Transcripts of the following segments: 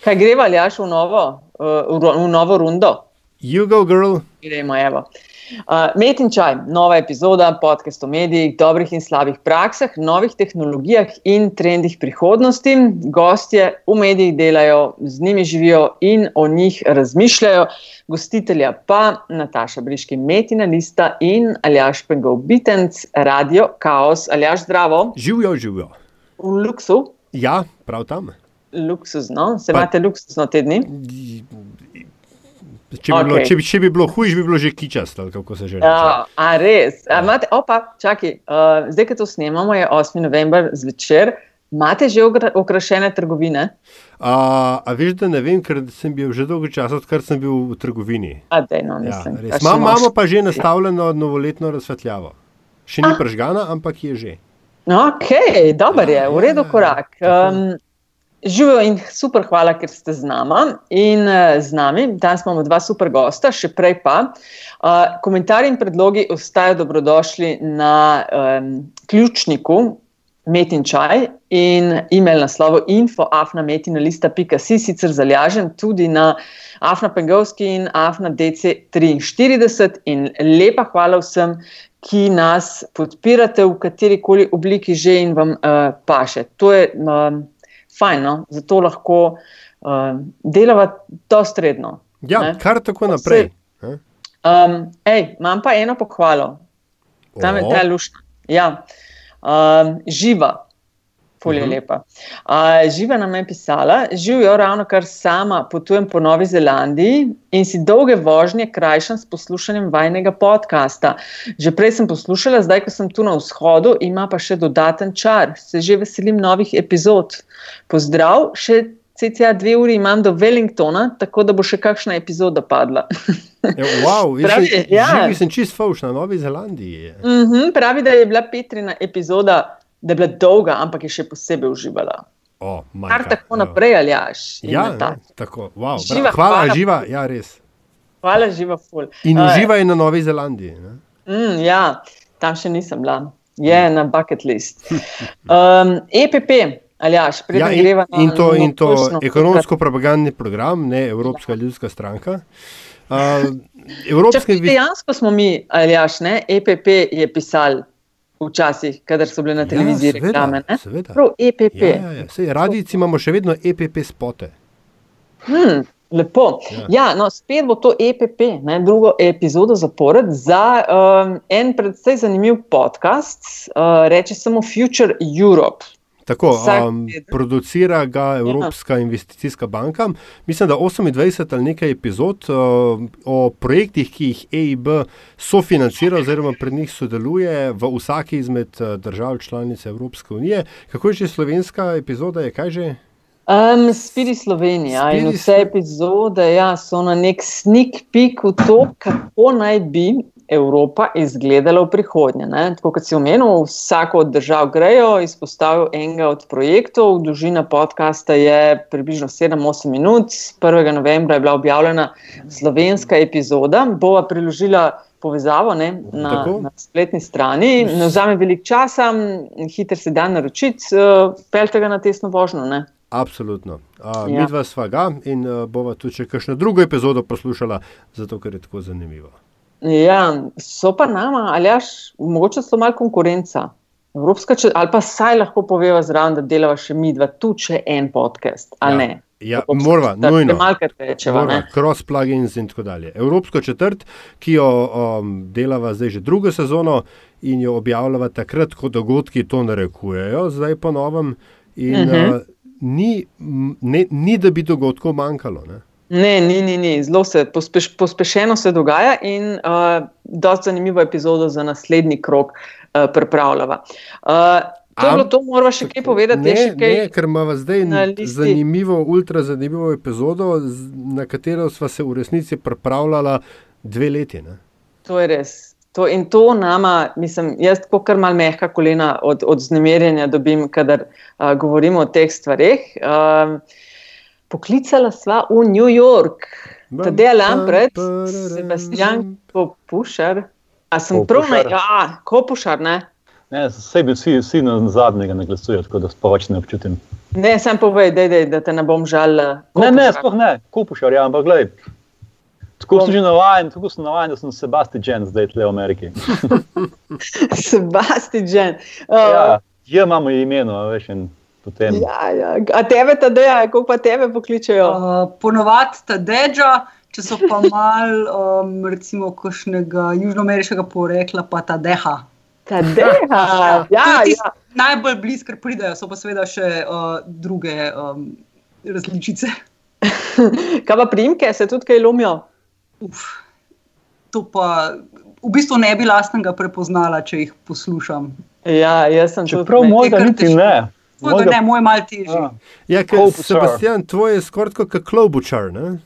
Kaj greva, ali jaš v novo, uh, v novo rundo? You go, girl. Gremo, evo. Uh, Met in čaj, nova epizoda podcast o medijih, dobrih in slabih praksah, novih tehnologijah in trendih prihodnosti. Gostje v medijih delajo, z njimi živijo in o njih razmišljajo. Gostitelja pa Nataša Briški, Metina Lista in Aljaš Pengov Bitenc, Radio Chaos. Aljaš, zdravo. Živijo, živijo. V luksu. Ja, prav tam. Luksuzno, se pa, imate luksuzno te dni? Če bi, okay. bilo, če, bi, če bi bilo huj, bi bilo že kičasto, kako se že reče. Ja, a res. A imate, opa, čakaj, uh, zdaj, ko to snemamo, je 8. november zvečer. Imate že okrašene trgovine? A, a veš, da ne vem, ker sem bil že dolgo časa, odkar sem bil v trgovini. A, dej, no, ja, Imamo pa že nastavljeno novoletno razsvetljavo. Še ni pržgana, ampak je že. Ok, dober je, v redu korak. Um, Živijo in super, hvala, ker ste z nami in uh, z nami. Danes imamo dva super gosta, še prej pa. Uh, komentarji in predlogi ostajajo dobrodošli na um, ključniku Metin Čaj in e-mail naslovu info.afnametina.si, sicer zalažen tudi na Afna Pengovski in Afna DC43. In lepa hvala vsem, ki nas podpirate v kateri koli obliki že in vam uh, paše. To je. Um, fajn, no? zato lahko uh, delava to stredno. Ja, ne? kar tako naprej. Um, ej, imam pa eno pohvalo, tam je ta lušna. Ja. Um, živa. Fulje mhm. lepa. Uh, živa nam je pisala, živijo ravno kar sama, potujem po Novi Zelandiji in si dolge vožnje krajšam s poslušanjem vajnega podcasta. Že prej sem poslušala, zdaj, ko sem tu na vzhodu, ima pa še dodaten čar. Se že veselim novih epizod. Pozdrav, še cca dve uri imam do Wellingtona, tako da bo še kakšna epizoda padla. Ja, wow, pravi, ja. sem čist fauš na Novi Zelandiji. Uh mhm, -huh, pravi, da je bila Petrina epizoda da je bila dolga, ampak je še posebej uživala. Oh, Kar tako naprej, ali jaš. Ja, ja, tako. Wow, živa, hvala, hvala, živa, ja, res. Hvala, živa, ful. In uživa je na Novi Zelandiji. Mm, ja, tam še nisem bila, je mm. na bucket list. Um, EPP. Aljaš, ja, in, na, in to, in to ekonomsko-propagandni program, ne Evropska ljudska stranka. Uh, Evropske... Dejansko smo mi, Aljaš, ne, EPP je pisal včasih, kadar so bile na ja, televiziji ja, reklame. Prav EPP. Ja, ja, ja. Sej, radici imamo še vedno EPP spote. Hmm, lepo. Ja. ja, no, spet bo to EPP, ne, drugo epizodo zapored za um, en predvsej zanimiv podcast, uh, reče samo Future Europe. Tako, um, producira ga Evropska ja. investicijska banka. Mislim, da 28 ali nekaj epizod uh, o projektih, ki jih EIB sofinancira, oziroma pred njih sodeluje v vsaki izmed držav članic Evropske unije. Kako je že slovenska epizoda, je kaj že? Um, Spiri Slovenija Spiri in vse epizode ja, so na nek sneak peek v to, kako naj bi Evropa izgledala v prihodnje. Ne? Tako kot si omenil, vsako od držav grejo, izpostavil enega od projektov. Dolžina podcasta je približno 7-8 minut. 1. novembra je bila objavljena slovenska epizoda. Bova priložila povezavo ne, na, na spletni strani. Ne vzame veliko časa, hiter se da naročiti, uh, pelte ga na tesno vožnjo. Ne? Absolutno. Uh, ja. Mi dva sva ga in uh, bova tudi še kakšno drugo epizodo poslušala, zato ker je tako zanimivo. Ja, so pa nama, ali jaš, mogoče so malo konkurenca. Evropska, če, ali pa saj lahko poveva zraven, da delava še mi dva, tu še en podcast, ali ja. ne. Ja, moramo, nujno. Cross-plugins in tako dalje. Evropsko četrt, ki jo um, delava zdaj že drugo sezono in jo objavljava takrat, ko dogodki to narekujejo, zdaj po novem. In, uh -huh. uh, ni, ne, ni, da bi dogodkov manjkalo. Ne? Ne, ni, ni, ni. zelo se pospeš, pospešeno se dogaja in uh, dosta zanimivo epizodo za naslednji krok uh, pripravljava. Uh, to je bilo to, moramo še kaj povedati. Ne, kaj ne ker imamo zdaj zanimivo, ultra zanimivo epizodo, na katero smo se v resnici pripravljali dve leti. Ne? To je res. To in to nama, mislim, jaz tako kar mal mehka kolena od, od znemirjenja dobim, kadar uh, govorimo o teh stvareh. Uh, poklicala sva v New York, tudi Lampret, Sebastian Kopušar. A sem prav na, ja, Kopušar, ne? Ne, sebi vsi, vsi na zadnjega ne glasujejo, tako da pa več ne občutim. Ne, sem povej, dej, dej, da te ne bom žalila. Ne, ne, sploh ne, kupušar, ja, ampak gledaj. Tako sem že navaden, tako sem navaden, da sem Sebastian zdaj tle v Ameriki. Sebastian. Uh, ja, ja, imamo imeno, veš. Potem... Ja, ja. A tebe ta deja, kako pa tebe pokličejo? Uh, ponovadi ta deja, če so pa mal, um, recimo, kakšnega južnoameriškega porekla, pa ta deha. Ta deha. ja, ja. Najbolj blizu, ker pridejo, so pa seveda še uh, druge um, različice. kaj pa primke, se tudi kaj lomijo? Uf, to pa v bistvu ne bi lastnega prepoznala, če jih poslušam. Ja, jaz sem čeprav moj, da niti ne. Mojega... Ne, moj mal težji. Ja, ja ker Sebastian, tvoj je skoraj kot klobučar, ne?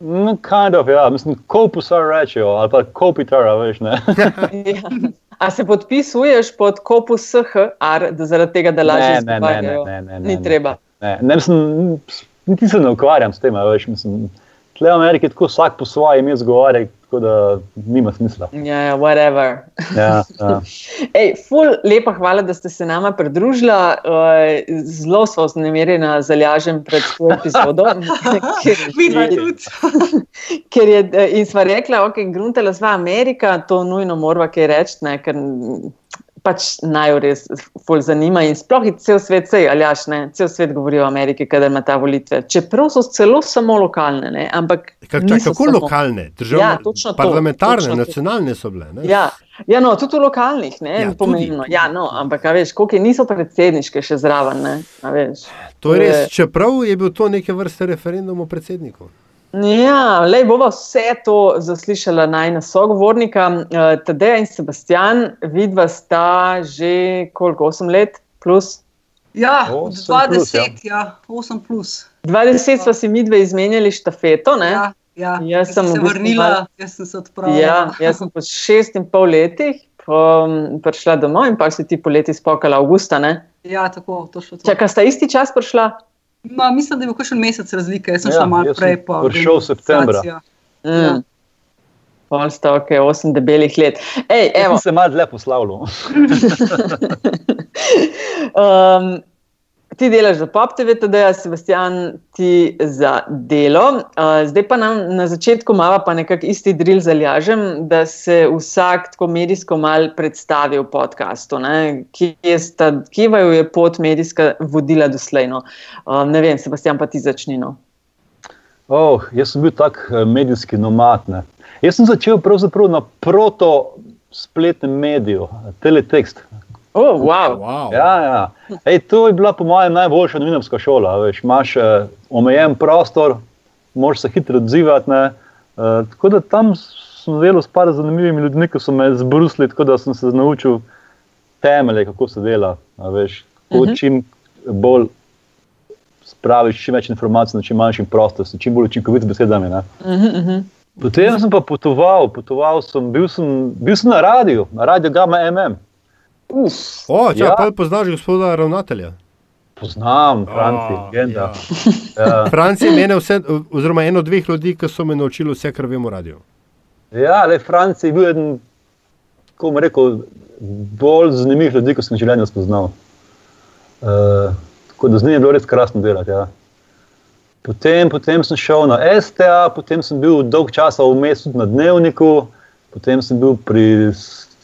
No, kind of, ja, mislim, kopusar rečejo, ali pa kopitar, veš, ne. ja. A se podpisuješ pod kopus SH, da zaradi tega, da lažje ne, ne, ne, ne, ne, ni treba. Ne, ne, mislim, niti se ne ukvarjam s tem, veš, mislim, tle v Ameriki tako vsak po svoje ime zgovarja, tako da nima smisla. Ja, ja whatever. Ja, ja. Ej, ful, lepa hvala, da ste se nama pridružili. Uh, zelo smo vznemirjeni, zalažem pred to epizodo. Videla tudi. ker je, in sva rekla, ok, gruntela sva Amerika, to nujno morava kaj reči, ker pač naj res bolj zanima. In sploh je cel svet, sej, aljaš, ne, cel svet govori o Ameriki, kadar ima ta volitve. Čeprav so celo samo lokalne. Ne, ampak Kak, čak, kako samo... lokalne? Državne, ja, točno parlamentarne, točno nacionalne so bile. Ja, ja, no, tudi v lokalnih, ne, ja, pomembno. Ja, no, ampak, veš, koliko niso predsedniške še zraven. Ne, to je res, čeprav je bil to neke vrste referendum o predsedniku. Ja, le bomo vse to zaslišali najna sogovornika. Uh, Tadej in Sebastian, vidva sta že koliko, 8 let plus? Ja, 20, plus, ja. ja, 8 plus. 20 smo si mi dve izmenjali štafeto. Ja, ja. Jaz sem se vrnila, mal... jaz sem se odpravila. Ja, jaz sem po šest in pol letih um, prišla domov in pa si ti poleti spokala avgusta. Ne? Ja, tako, to šlo. Čakaj, sta isti čas prišla? Ma, mislim, da je bil še en mesec razlike. Jaz sem ja, šla malo prej. Prišel v septembru. Mm. Pol sta ok, osem debelih let. Ej, evo. Se malo dlje poslavljal. um, ti delaš za Pop TV, jaz, Sebastian, ti za delo. Zdaj pa nam na začetku malo pa nekako isti drill zalažem, da se vsak tako medijsko mal predstavi v podkastu. Kje vaju je pot medijska vodila doslej? No? Uh, ne vem, Sebastian, pa ti začnino. Oh, jaz sem bil tak eh, medijski nomad. Ne? Jaz sem začel pravzaprav na proto spletnem mediju, teletext. Oh, wow. Wow. Ja, ja. Ej, to je bila, po mojem, najboljša novinarska šola. Veš, imaš uh, omejen prostor, moraš se hitro odzivati. Uh, tako da tam sem delal s par zanimivimi ljudmi, ki so me zbrusili, tako da sem se naučil temelje, kako se dela. Veš, uh mhm. -huh. Čim bolj spraviš, čim več informacij na čim manjšim prostoru, čim bolj učinkovit besedami. Uh -huh, uh -huh. Potem sem pa potoval, potoval sem, bil, sem, bil sem na radiju, na radiju Gama MM. Uf, o, če ja. pa poznaš gospoda ravnatelja. Poznam, Franci, legenda. Ja. Ja. Franci je mene vse, oziroma eno od dveh ljudi, ki so me naučili vse, kar vemo o radiju. Ja, le Franci je bil eden, kako bom rekel, bolj zanimiv ljudi, ko sem jih življenje spoznal. Uh, tako da z njim je bilo res krasno delati. Ja. Potem, potem sem šel na STA, potem sem bil dolg časa v mestu na dnevniku, potem sem bil pri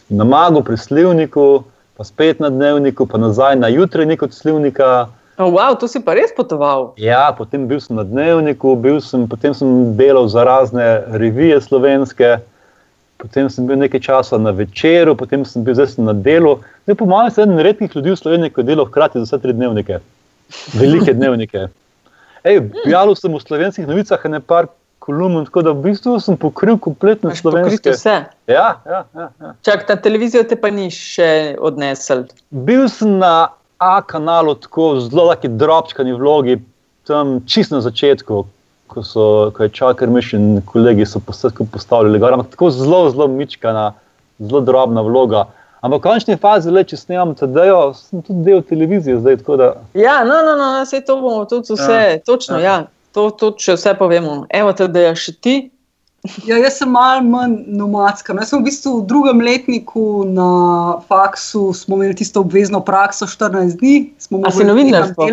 namagu, pri slivniku, pa spet na dnevniku, pa nazaj na jutri kot slivnika. Oh, wow, to si pa res potoval. Ja, potem bil sem na dnevniku, bil sem, potem sem delal za razne revije slovenske, potem sem bil nekaj časa na večeru, potem sem bil zdaj na delu. Po mojem, sem eden redkih ljudi v Sloveniji, ki je delal hkrati za vse tri dnevnike, velike dnevnike. Objavil sem v slovenskih novicah nekaj kolumn, tako da v bistvu sem pokril kompletno slovensko vse. Ja, ja, ja, ja. Čak, ta televizijo te pa ni še odnesel. Bil sem na A kanalu, tako zelo taki drobčkani vlogi, tam čist na začetku, ko, so, ko je čakar mišljen, kolegi so postavljali gor, ampak tako zelo, zelo mičkana, zelo drobna vloga. Ampak v končni fazi, le, če snemam TD-jo, sem tudi del televizije zdaj. Da... Ja, no, no, no, vse to bomo tudi vse, ja. točno, ja. ja. To tudi, če vse povemo. Evo, te, da je še ti, Ja, jaz sem malo manj nomadska. No, jaz sem v bistvu v drugem letniku na faksu, smo imeli tisto obvezno prakso 14 dni. A si novinarstvo?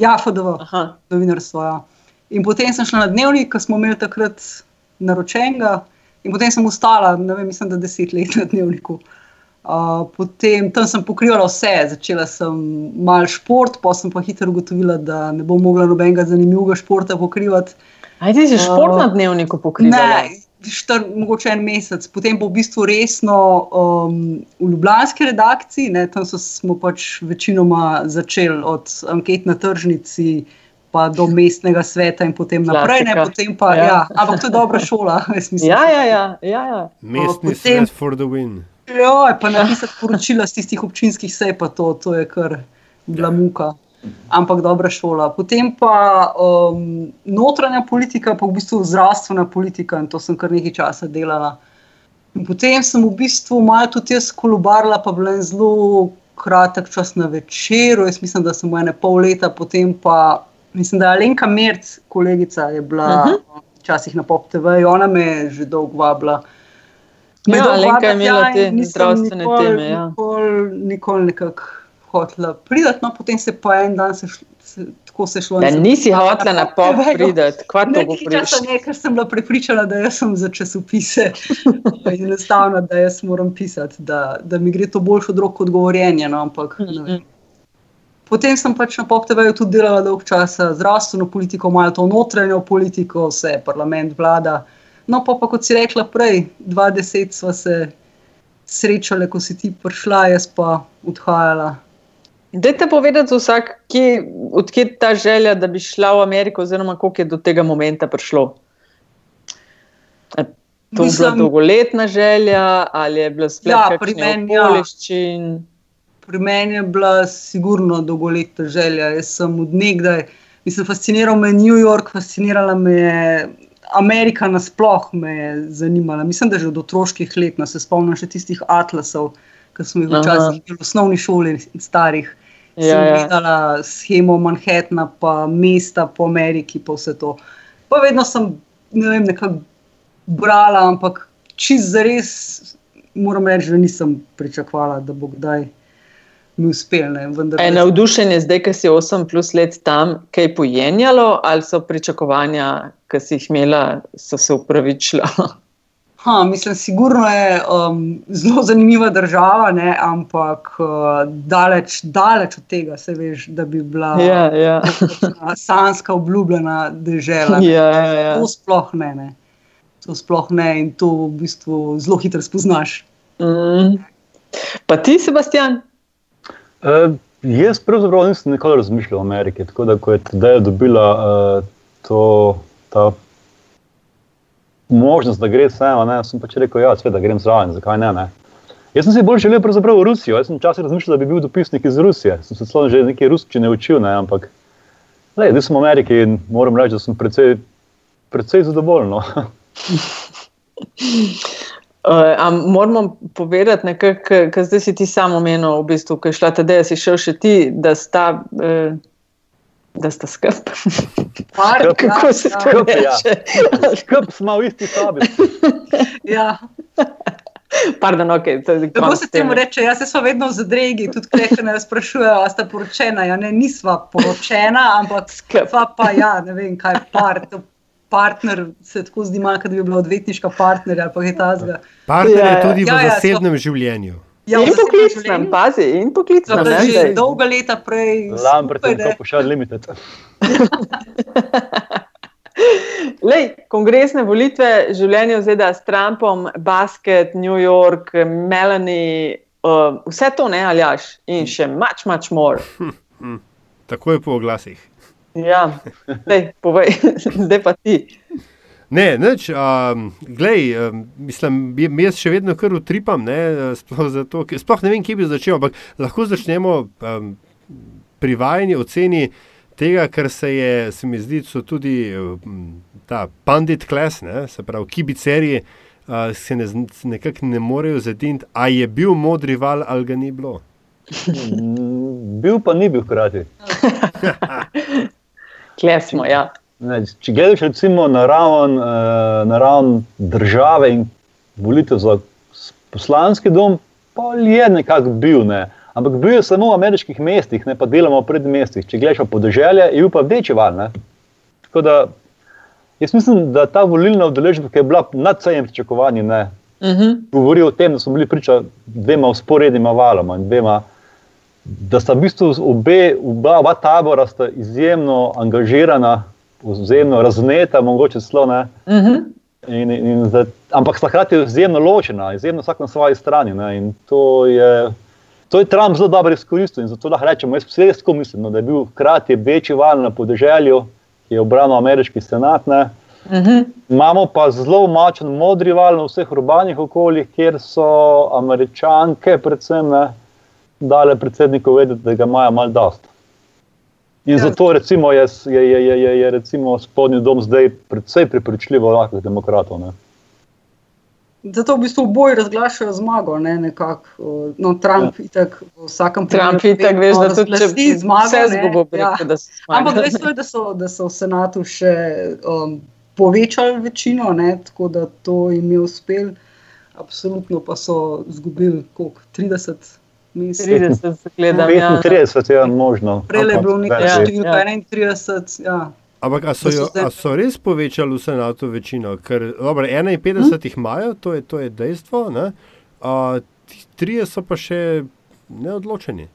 Ja, FDV, Aha. novinarstvo. Ja. In potem sem šla na dnevnik, ki smo imeli takrat naročenega, in potem sem ustala, ne vem, mislim, da deset let na dnevniku. Uh, potem tam sem pokrivala vse, začela sem malo šport, pa sem pa hitro ugotovila, da ne bom mogla nobenega zanimivega športa pokrivati. Aj ti si šport na dnevniku pokril? Ne, štar, mogoče en mesec, potem bo v bistvu resno um, v Ljubljanski redakciji. Ne, tam so, smo pač večinoma začeli od anket na tržnici. Pa do mestnega sveta, in potem naprej, ne, potem pa, ja. Ja, ampak to je dobra šola. Ja, ja, ja, ja, ja. Mestni potem, svet for the win. Ja, pa napisati poročila z tistih občinskih sej, pa to, to je kar bila muka ampak dobra šola. Potem pa um, notranja politika, pa v bistvu zdravstvena politika in to sem kar nekaj časa delala. In potem sem v bistvu malo tudi jaz kolubarila, pa bila zelo kratek čas na večeru. Jaz mislim, da sem ene pol leta, potem pa mislim, da je Alenka Merc, kolegica, je bila uh mhm. -huh. včasih na Pop TV, ona me je že dolgo vabila. Ja, Alenka je imela te zdravstvene teme. Ja. Nikoli, nikoli nekako hotela priti, no potem se pa en dan se šlo. Tako se šlo. Ja, nisi hotela na pol priti, kot to govoriš. Ne, ker sem bila prepričana, da sem za časopise. Enostavno, da jaz moram pisati, da, da mi gre to boljše od rok kot govorjenje. No, ampak, mhm. Potem sem pač na PopTV-ju tudi delala dolg čas, zdravstveno politiko, malo to notranjo politiko, vse parlament, vlada. No, pa, pa kot si rekla prej, 20 smo se srečali, ko si ti prišla, jaz pa odhajala. Dajte povedati, vsak, kje, odkje je ta želja, da bi šla v Ameriko, oziroma kako je do tega momenta prišlo. A to je bila dolgoletna želja ali je bila sploh ja, pri meni okoliščin? Ja. Pri meni je bila sigurno dolgoletna želja. Jaz sem od nekdaj, mislim, fasciniral me New York, fascinirala me je Amerika nasplošno me je zanimala. Mislim, da že od otroških let, no, se spomnim še tistih atlasov ki smo jih včasih v osnovni šoli starih. Ja, ja. Videla schemo Manhattna, pa mesta po Ameriki, pa vse to. Pa vedno sem ne vem, nekako brala, ampak čist za res moram reči, da nisem pričakovala, da bo kdaj. Je navdušenje zdaj, ki si 8 plus let tam, kaj pojenjalo, ali so pričakovanja, ki si jih imela, so se upravičila? Ha, mislim, sigurno je um, zelo zanimiva država, ne, ampak uh, daleč, daleč od tega, se veš, da bi bila ja, ja. sanska obljubljena država. Ja, ja, ja. To sploh ne, ne. To sploh ne in to v bistvu zelo hitro spoznaš. Mm. Pa ti, Sebastian? Uh, jaz pravzaprav nisem nikoli razmišljal o Ameriki. Tako da, ko je teda dobila uh, to, ta možnost, da gre vse, ne, sem pač rekel, ja, da grem zraven, zakaj ne, ne. Jaz sem si bolj želel v Rusijo. Jaz sem včasih razmišljal, da bi bil dopisnik iz Rusije. Sem se celo že nekaj ruščine učil, ne, ampak zdaj sem v Ameriki in moram reči, da sem precej, precej zadovoljen. Uh, moramo povedati, kaj zdaj si ti samo omenil, v bistvu, kaj šla ta ideja, si šel še ti, da sta uh, da sta skrb. Kako ja, se to reče? Ja. Skrb smo v isti sobi. ja. Pardon, okay, Tako se temu reče. Jaz sem vedno v zadregi, tudi če me sprašujejo, ali ste poročena. Ja, ne, nisva poročena, ampak sklepa pa ja, ne vem, kaj je par. Partner se tako zdi, malo, da bi bila odvetniška partnerja. Partner je tudi ja, v ja, zasebnem ja, življenju. Ja, in poklicnem, pazi, in poklicnem. Že zdaj. dolga leta prej. Lambert je to pošal limited. Lej, kongresne volitve, življenje v ZDA s Trumpom, basket, New York, Melanie, uh, vse to ne aljaš in še much, much more. Hm, hm. Tako je po oglasih. Ja, Lej, povej, zdaj pa ti. Ne, neč, um, glej, um, mislim, jaz še vedno kar utripam, ne, sploh, zato, sploh ne vem, kje bi začel, ampak lahko začnemo um, pri vajni oceni tega, kar se je, se mi zdi, so tudi um, ta pandit klas, ne, se pravi, kibicerji, uh, se ne, nekako ne morejo zadinti, a je bil modri val ali ga ni bilo. Mm, bil pa ni bil hkrati. Klesmo, ja. Ne, če gledaš recimo na raven, uh, na raven države in volitev za poslanski dom, pa je nekako bil. Ne. Ampak bil je samo v ameriških mestih, ne pa delamo v predmestih. Če gledaš po podeželje, je bil pa večji val. Ne. Tako da jaz mislim, da ta volilna udeležba, ki je bila nad vsemi pričakovanji, ne, uh -huh. govori o tem, da smo bili priča dvema usporednima valoma in dvema. Da sta v bistvu obe, oba, oba tabora izjemno angažirana, izjemno razneta, mogoče celo ne. Uh mhm. -huh. in, in, in zdaj, ampak sta hkrati izjemno ločena, izjemno vsak na svoji strani. Ne. In to je, to je Trump zelo dobro izkoristil in zato lahko rečemo, jaz vse mislim, no, da je bil hkrati večji val na podeželju, ki je obranil ameriški senat. Ne. Uh mhm. -huh. Imamo pa zelo močen modri val na vseh urbanih okoljih, kjer so američanke, predvsem, ne, dale predsedniku vedeti, da ga imajo malo dost. In ja. zato recimo, je, je, je, je, je, je recimo spodnji dom zdaj precej pripričljivo lahkih demokratov. Ne? Zato v bistvu oboji razglašajo zmago, ne nekako. No, Trump ja. itak v vsakem primeru. Trump itak veš, da tudi če bi zmagal, se zgubo preko, ja. da se zmaga. Ampak dejstvo je, da so, da so v senatu še um, povečali večino, ne, tako da to jim je uspel. Absolutno pa so izgubili 30 mislim. 30 gledam. 35 je ja. ja, možno. Prej je bilo nekaj ja, 31. Ja. ja. Ampak so, jo, so res povečali v senatu večino? Ker, dobro, 51 hm? jih imajo, to je, to je dejstvo, ne? a trije so pa še neodločeni.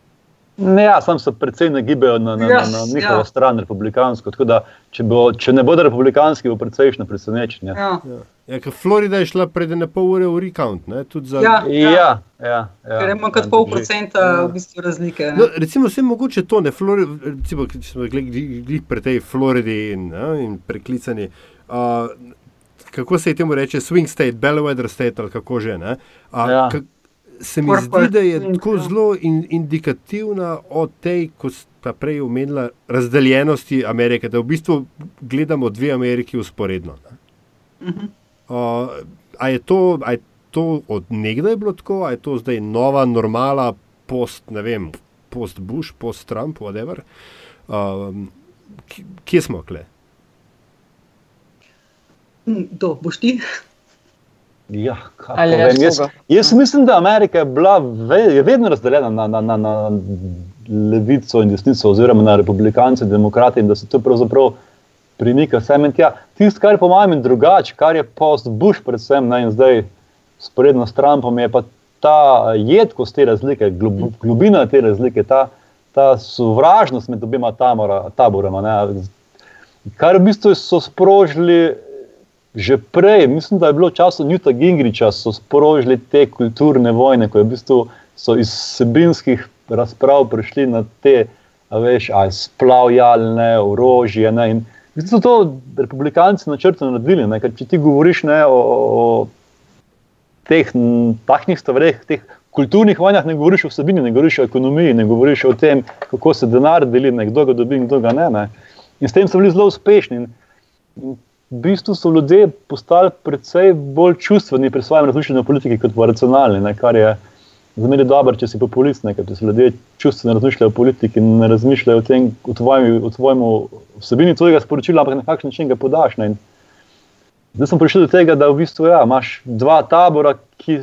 Ne, ja, sam se precej nagibajo na, na, yes, na, na njihovo ja. stran, republikansko. Da, če, bo, če ne bodo republikanski, bo precejšnje presenečenje. Ja. Ja. Ja, Florida je šla pred ne pol ure v recount. Ne, za... ja, ja. Ja, ja, ja, Ker ima kot pol procenta ja. v bistvu razlike. No, recimo, vse mogoče to, ne, Flori, recimo, če smo gledali pri tej Floridi in, ne, in preklicani. Uh, kako se je temu reče, swing state, bellwether state ali kako že. Uh, ja se mi zdi, da je tako zelo in, indikativna o tej, kot sta prej omenila, razdeljenosti Amerike, da v bistvu gledamo dve Ameriki usporedno. Uh -huh. Uh, a, je to, a je to od nekdaj bilo tako, a je to zdaj nova normala, post, ne vem, post Bush, post Trump, whatever. Uh, kje smo kle? To hm, boš ti. Ja, vem, jaz, jaz mislim, da Amerika je bila ve, je vedno razdeljena na, na, na, na levico in desnico, oziroma na republikance in demokrate, in da se to pravzaprav premika sem in tja. Tisto, kar je po mojem drugače, kar je post-Bush, predvsem ne, in zdaj sporedno s Trumpom, je pa ta jedkost te razlike, glob, globina te razlike, ta, ta sovražnost med obima taborama. Kar v bistvu so sprožili že prej, mislim, da je bilo v času Newta Gingriča, so sprožili te kulturne vojne, ko je v bistvu iz sebinskih razprav prišli na te, veš, splavljalne orožje. Ne, in bistvu so to republikanci načrtno naredili. Ne, če ti govoriš ne, o, o teh takšnih stvareh, teh kulturnih vojnah, ne govoriš o vsebini, ne govoriš o ekonomiji, ne govoriš o tem, kako se denar deli, ne, kdo ga dobi in kdo ga ne. ne. In s tem so bili zelo uspešni. In, in v bistvu so ljudje postali precej bolj čustveni pri svojem razmišljanju o politiki, kot racionalni, ne, kar je za me dobro, če si populist, ne, če se ljudje čustveno razmišljajo o politiki in ne razmišljajo o tem, o tvojem vsebini tvojega sporočila, ampak na kakšen način ga podaš. Ne. Zdaj sem prišel do tega, da v bistvu ja, imaš dva tabora, ki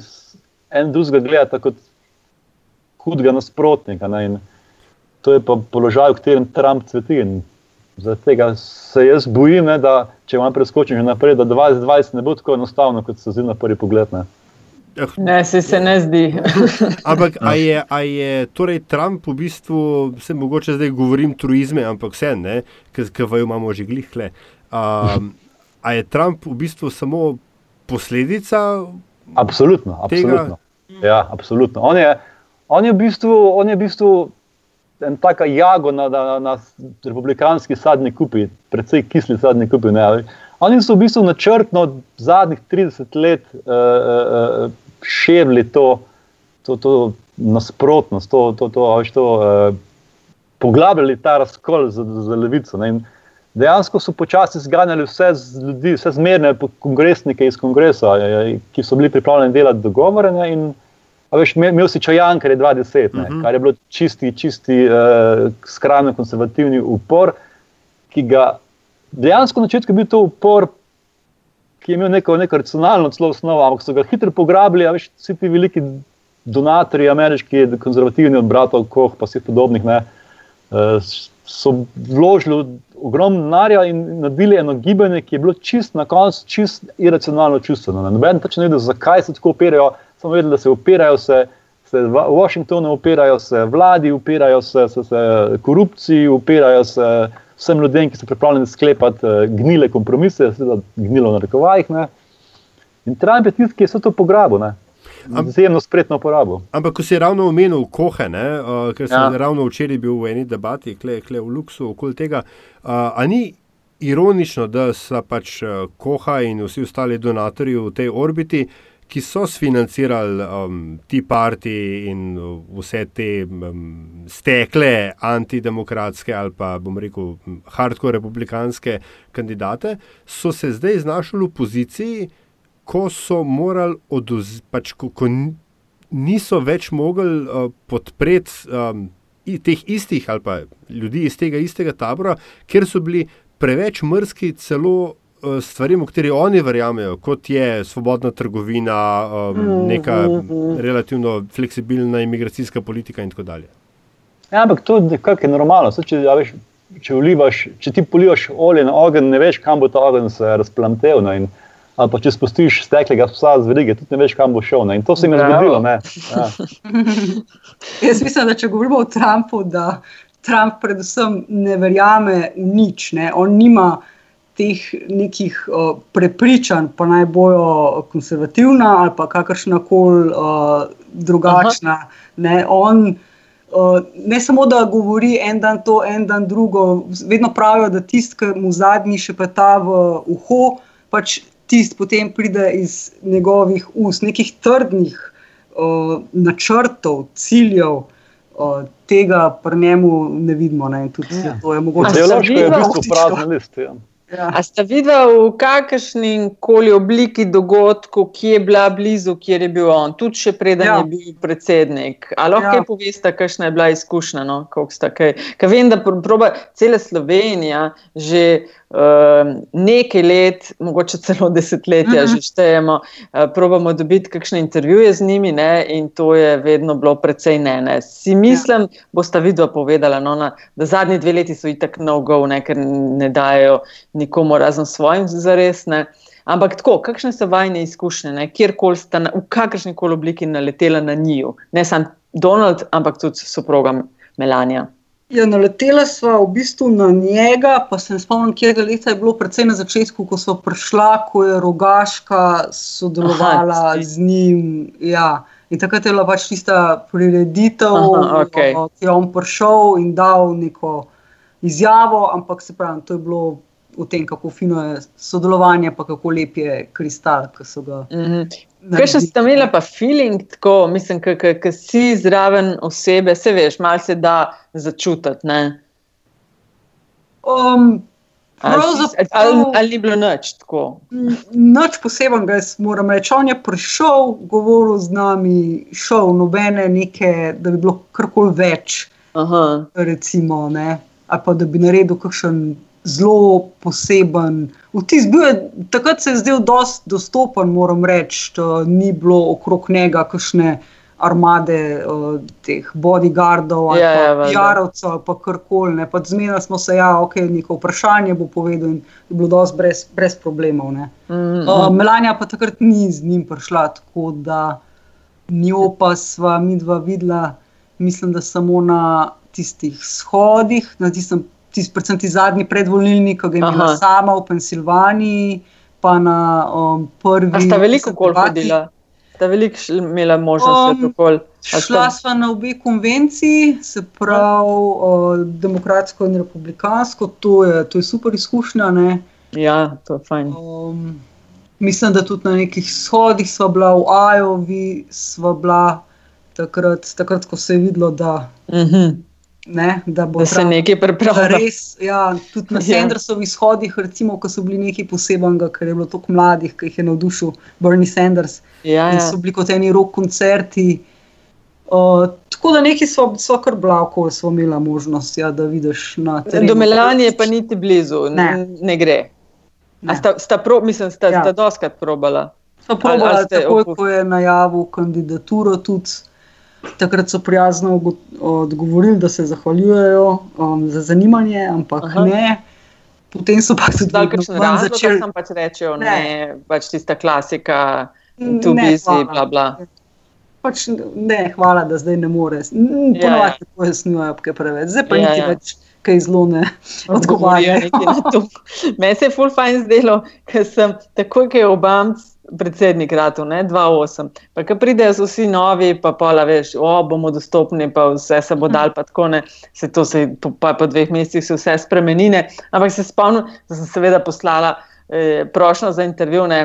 en drugega gledata kot hudega nasprotnika. Ne, to je pa položaj, v katerem Trump cveti. Zaradi tega se jaz bojim, ne, da če vam preskočim že naprej, da 2020 ne bo tako enostavno, kot se zdi na prvi pogled. Ne, eh, ne se, se ne zdi. ampak a je, a je torej Trump v bistvu, se mogoče zdaj govorim truizme, ampak vse ne, ker vajo imamo že glihle. Um, a je Trump v bistvu samo posledica? Absolutno. absolutno. Ja, absolutno. On, je, on, je v bistvu, on je v bistvu en taka jago na, na, na republikanski sadni kupi, predvsej kisli sadni kupi. Ne, Oni so v bistvu načrtno zadnjih 30 let uh, uh, širili to, to, to nasprotnost, to, to, to, to uh, poglabljali ta razkol za, za levico. Ne, dejansko so počasi zganjali vse ljudi, vse zmerne kongresnike iz kongresa, ki so bili pripravljeni delati dogovore. Ne, in, Veš, imel si čajan, kar je 20, uh -huh. kar je bilo čisti, čisti uh, skrajno konservativni upor, ki ga dejansko na začetku bil to upor, ki je imel neko, neko racionalno celo osnovo, ampak so ga hitro pograbili, a veš, vsi ti veliki donatorji, ameriški, konzervativni od bratov Koh, pa vseh podobnih, ne, uh, so vložili ogromno denarja in naredili eno gibanje, ki je bilo čist na koncu, čist iracionalno čustveno. Noben pač ne vedel, zakaj se tako opirajo, samo vedeli, da se opirajo se. Se v Washingtonu upirajo se vladi, upirajo se, se, se korupciji, upirajo se vsem ljudem, ki so pripravljeni sklepati uh, gnile kompromise, seveda gnilo na rekovajih. In Trump je tisti, ki je vse to pograbil. Izjemno spretno uporabo. Ampak, ko si ravno omenil kohe, ne, uh, ker sem ja. ravno včeraj bil v eni debati, kle, kle v Luksu, okoli tega, uh, ali ni ironično, da so pač koha in vsi ostali donatorji v tej orbiti, ki so sfinancirali um, ti partiji in vse te um, stekle antidemokratske ali pa bom rekel hardcore republikanske kandidate, so se zdaj znašli v poziciji, ko so morali oduzeti, pač, ko, ko niso več mogli uh, podpreti um, teh istih ali pa ljudi iz tega istega tabora, ker so bili preveč mrzki celo uh, stvarem, v kateri oni verjamejo, kot je svobodna trgovina, um, neka relativno fleksibilna imigracijska politika in tako dalje. Ja, ampak to je normalno. Saj, če, ja, veš, če, vlivaš, če ti polivaš olje na ogenj, ne veš, kam bo ta ogenj se razplamtel. No, ali pa če spustiš steklega psa z verige, tudi ne veš, kam bo šel. Ne? In to se jim je zgodilo. Ja. Jaz mislim, da če govorimo o Trumpu, da Trump predvsem ne verjame v nič. Ne? On nima teh nekih uh, prepričanj, pa naj bojo konservativna ali pa kakršna koli uh, drugačna. Ne? On, Uh, ne samo, da govori en dan to, en dan drugo, vedno pravijo, da tisti, ki mu zadnji še peta v uho, pač tisti potem pride iz njegovih ust, nekih trdnih uh, načrtov, ciljev. Uh, tega pri njemu ne vidimo. Ne? Tudi, ja. To je mogoče zelo težko, da bi lahko prazni list. Ja. Ja. A ste videli v kakršni koli obliki dogodkov, ki je bila blizu, kjer je bil on, tudi še preden ja. je bil predsednik? Ali lahko ja. poveste, kakšna je bila izkušnja? No? Ker vem, da proba cela Slovenija že uh, nekaj let, mogoče celo desetletja, uh -huh. že štejemo, uh, probamo dobiti kakšne intervjuje z njimi ne? in to je vedno bilo precej ne. ne. Si mislim, ja. boste vidva povedala, no, na, da zadnji dve leti so itak no-go, ker ne dajo nikomu razen svojim zaresne. Ampak tako, kakšne so vajne izkušnje, kjerkoli ste na, v kakršni koli obliki naletela na njiju, ne samo Donald, ampak tudi soproga Melania. Ja, naletela sva v bistvu na njega, pa se ne spomnim, kje leta je bilo, predvsem na začetku, ko so prišla, ko je rogaška sodelovala Aha, z njim. Ja. In takrat je bila pač tista prireditev, Aha, okay. ki je on prišel in dal neko izjavo, ampak se pravi, to je bilo v tem, kako fino je sodelovanje, pa kako lep je kristal, ki so ga. Mm -hmm. Kaj še ste imeli, pa feeling, tako, mislim, ki si zraven osebe, se veš, malo se da začutiti. Um, ali, ali, ali ni bilo noč tako? Noč posebnega, jaz moram reči. On je prišel, govoril z nami, šel nobene neke, da bi bilo karkoli več. Aha. Recimo, ne, ali pa da bi naredil kakšen zelo poseben. Vtis bil je, takrat se je zdel dost dostopen, moram reči, ni bilo okrog njega kakšne armade uh, teh bodyguardov ali ja, ja, jarovcev ali pa karkoli. Zmena smo se, ja, ok, neko vprašanje bo povedal in je bilo dost brez, brez problemov. Mm -hmm. uh, Melania pa takrat ni z njim prišla, tako da njo pa sva mi dva videla, mislim, da samo na tistih shodih, na tistem tisti, predvsem ti zadnji predvolilni, ki ga je imela sama v Pensilvaniji, pa na um, prvi. A sta veliko kol hodila? Sta veliko imela možnost um, kol? Šla sva na obe konvenciji, se pravi uh, demokratsko in republikansko, to je, to je super izkušnja. Ne? Ja, to je fajn. Um, mislim, da tudi na nekih shodih sva bila v Ajovi, sva bila takrat, takrat ko se je videlo, da. Uh mhm. -huh. Ne, da, da se nekaj pripravlja. Ja, tudi na ja. Sandersovih shodih, recimo, ko so bili neki posebni, ker je bilo toliko mladih, ki jih je navdušil Bernie Sanders. Ja, ja. So bili kot eni rok koncerti. Uh, tako da neki so, so kar blavko, smo imeli možnost, ja, da vidiš na terenu. Do Melanje pa niti blizu, ne, ne gre. Ne. Sta, sta, pro, mislim, sta, ja. sta doskrat probala. Sta probala, takoj, ko je najavil kandidaturo, tudi takrat so prijazno odgovorili, da se zahvaljujejo um, za zanimanje, ampak Aha. ne. Potem so pa tudi začeli. Sam pač rečejo, ne, ne pač tista klasika, tu bi si, bla bla. Pač ne, hvala, da zdaj ne moreš. Ponovadi ja, ja. pojasnjujejo, kaj preveč. Zdaj pa ja, niti ja. več kaj zelo ne odgovarjajo. Meni se je full fajn zdelo, ker sem takoj, ko je Obama predsednik ratu, 2-8. Pa ko pridejo vsi novi, pa pola veš, o, bomo dostopni, pa vse se bo dal, pa tako ne, se to se pa po dveh mesecih se vse spremenine. Ampak se spomnim, da sem seveda poslala eh, prošlo za intervju, ne,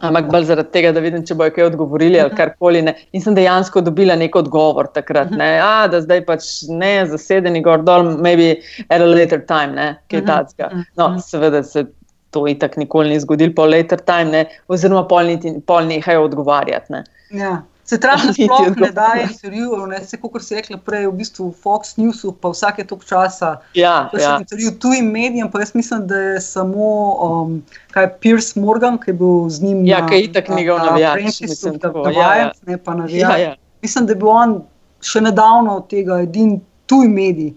ampak bolj zaradi tega, da vidim, če bojo kaj odgovorili ali karkoli. Ne. In sem dejansko dobila nek odgovor takrat, ne, A, da zdaj pač ne zasedeni gor dol, maybe at a later time, ne, kaj tacka. No, seveda se to itak nikoli ni zgodilo, pa later time, ne, oziroma pol, pol nehajo odgovarjati. Ne. Ja. Se traži, sploh ne daje intervjujev, ne se, kot si rekla prej, v bistvu Fox News, pa vsake tok časa. Ja, ja. intervju tujim medijem, pa jaz mislim, da je samo um, kaj Piers Morgan, ki je bil z njim. Ja, ki je itak njegov navijač. Mislim, da je ja, ja. pa navijač. Ja, ja. Mislim, da je bil on še nedavno od tega edin tuj medij,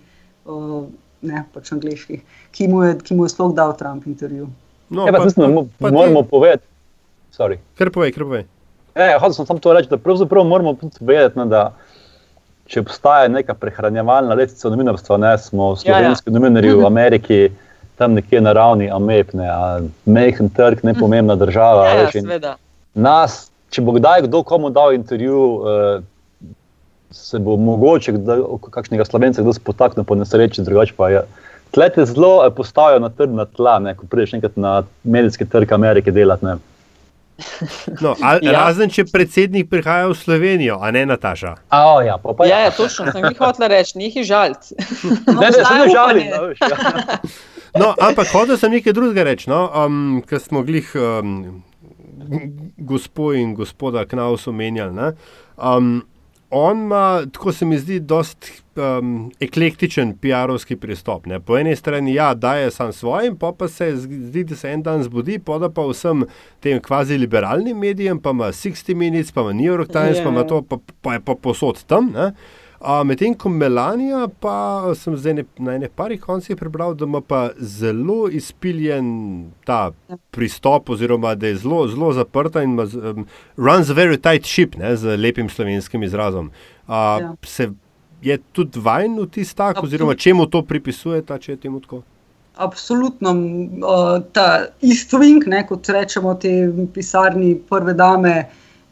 uh, ne pač angliški, ki mu je, ki mu je sploh dal Trump intervju. No, ja, pa, pa, mislim, pa, pa, moramo povedati. Kar povej, kar povej. E, hotel sem samo to reči, da pravzaprav moramo vedeti, ne, da če obstaja neka prehranjevalna letica novinarstva, ne smo slovenski ja, ja. novinarji v Ameriki, tam nekje na ravni Amepne, mehen trg, ne pomembna država. Ja, ja, nas, če bo kdaj kdo komu dal intervju, eh, se bo mogoče kakšnega slovenca kdo spotaknil po nesreči, drugače pa je. Tlete zelo eh, postavijo na trdna tla, ne, ko prideš enkrat na medijski trg Amerike delati. No, al, ja. Razen če predsednik prihaja v Slovenijo, a ne Nataša. Oh, ja, pa pa ja, ja, točno, sem jih hotel reči, njih je žalc. No, ne, ne, ne, žali, no, ja. no, ampak hotel sem nekaj drugega reči, no, um, ker smo glih um, gospod in gospoda Knaus omenjali on ima, tako se mi zdi, dost um, eklektičen PR-ovski pristop. Ne? Po eni strani, ja, daje sam svojim, pa, pa se zdi, da se en dan zbudi, pa da pa vsem tem kvazi liberalnim medijem, pa ima 60 Minutes, pa ima New York Times, yeah. pa ima ja. to, pa, pa je pa posod tam. Ne? Medtem ko Melanija, pa sem zdaj ne, na enem parih koncih prebral, da ima pa zelo izpiljen ta pristop, oziroma da je zelo, zelo zaprta in ima, um, runs a very tight ship, ne, z lepim slovenskim izrazom. A, ja. Se je tudi vajen v tisti tak, oziroma čemu to pripisujete, če je temu tako? Absolutno. Uh, ta istovink, kot rečemo, te pisarni prve dame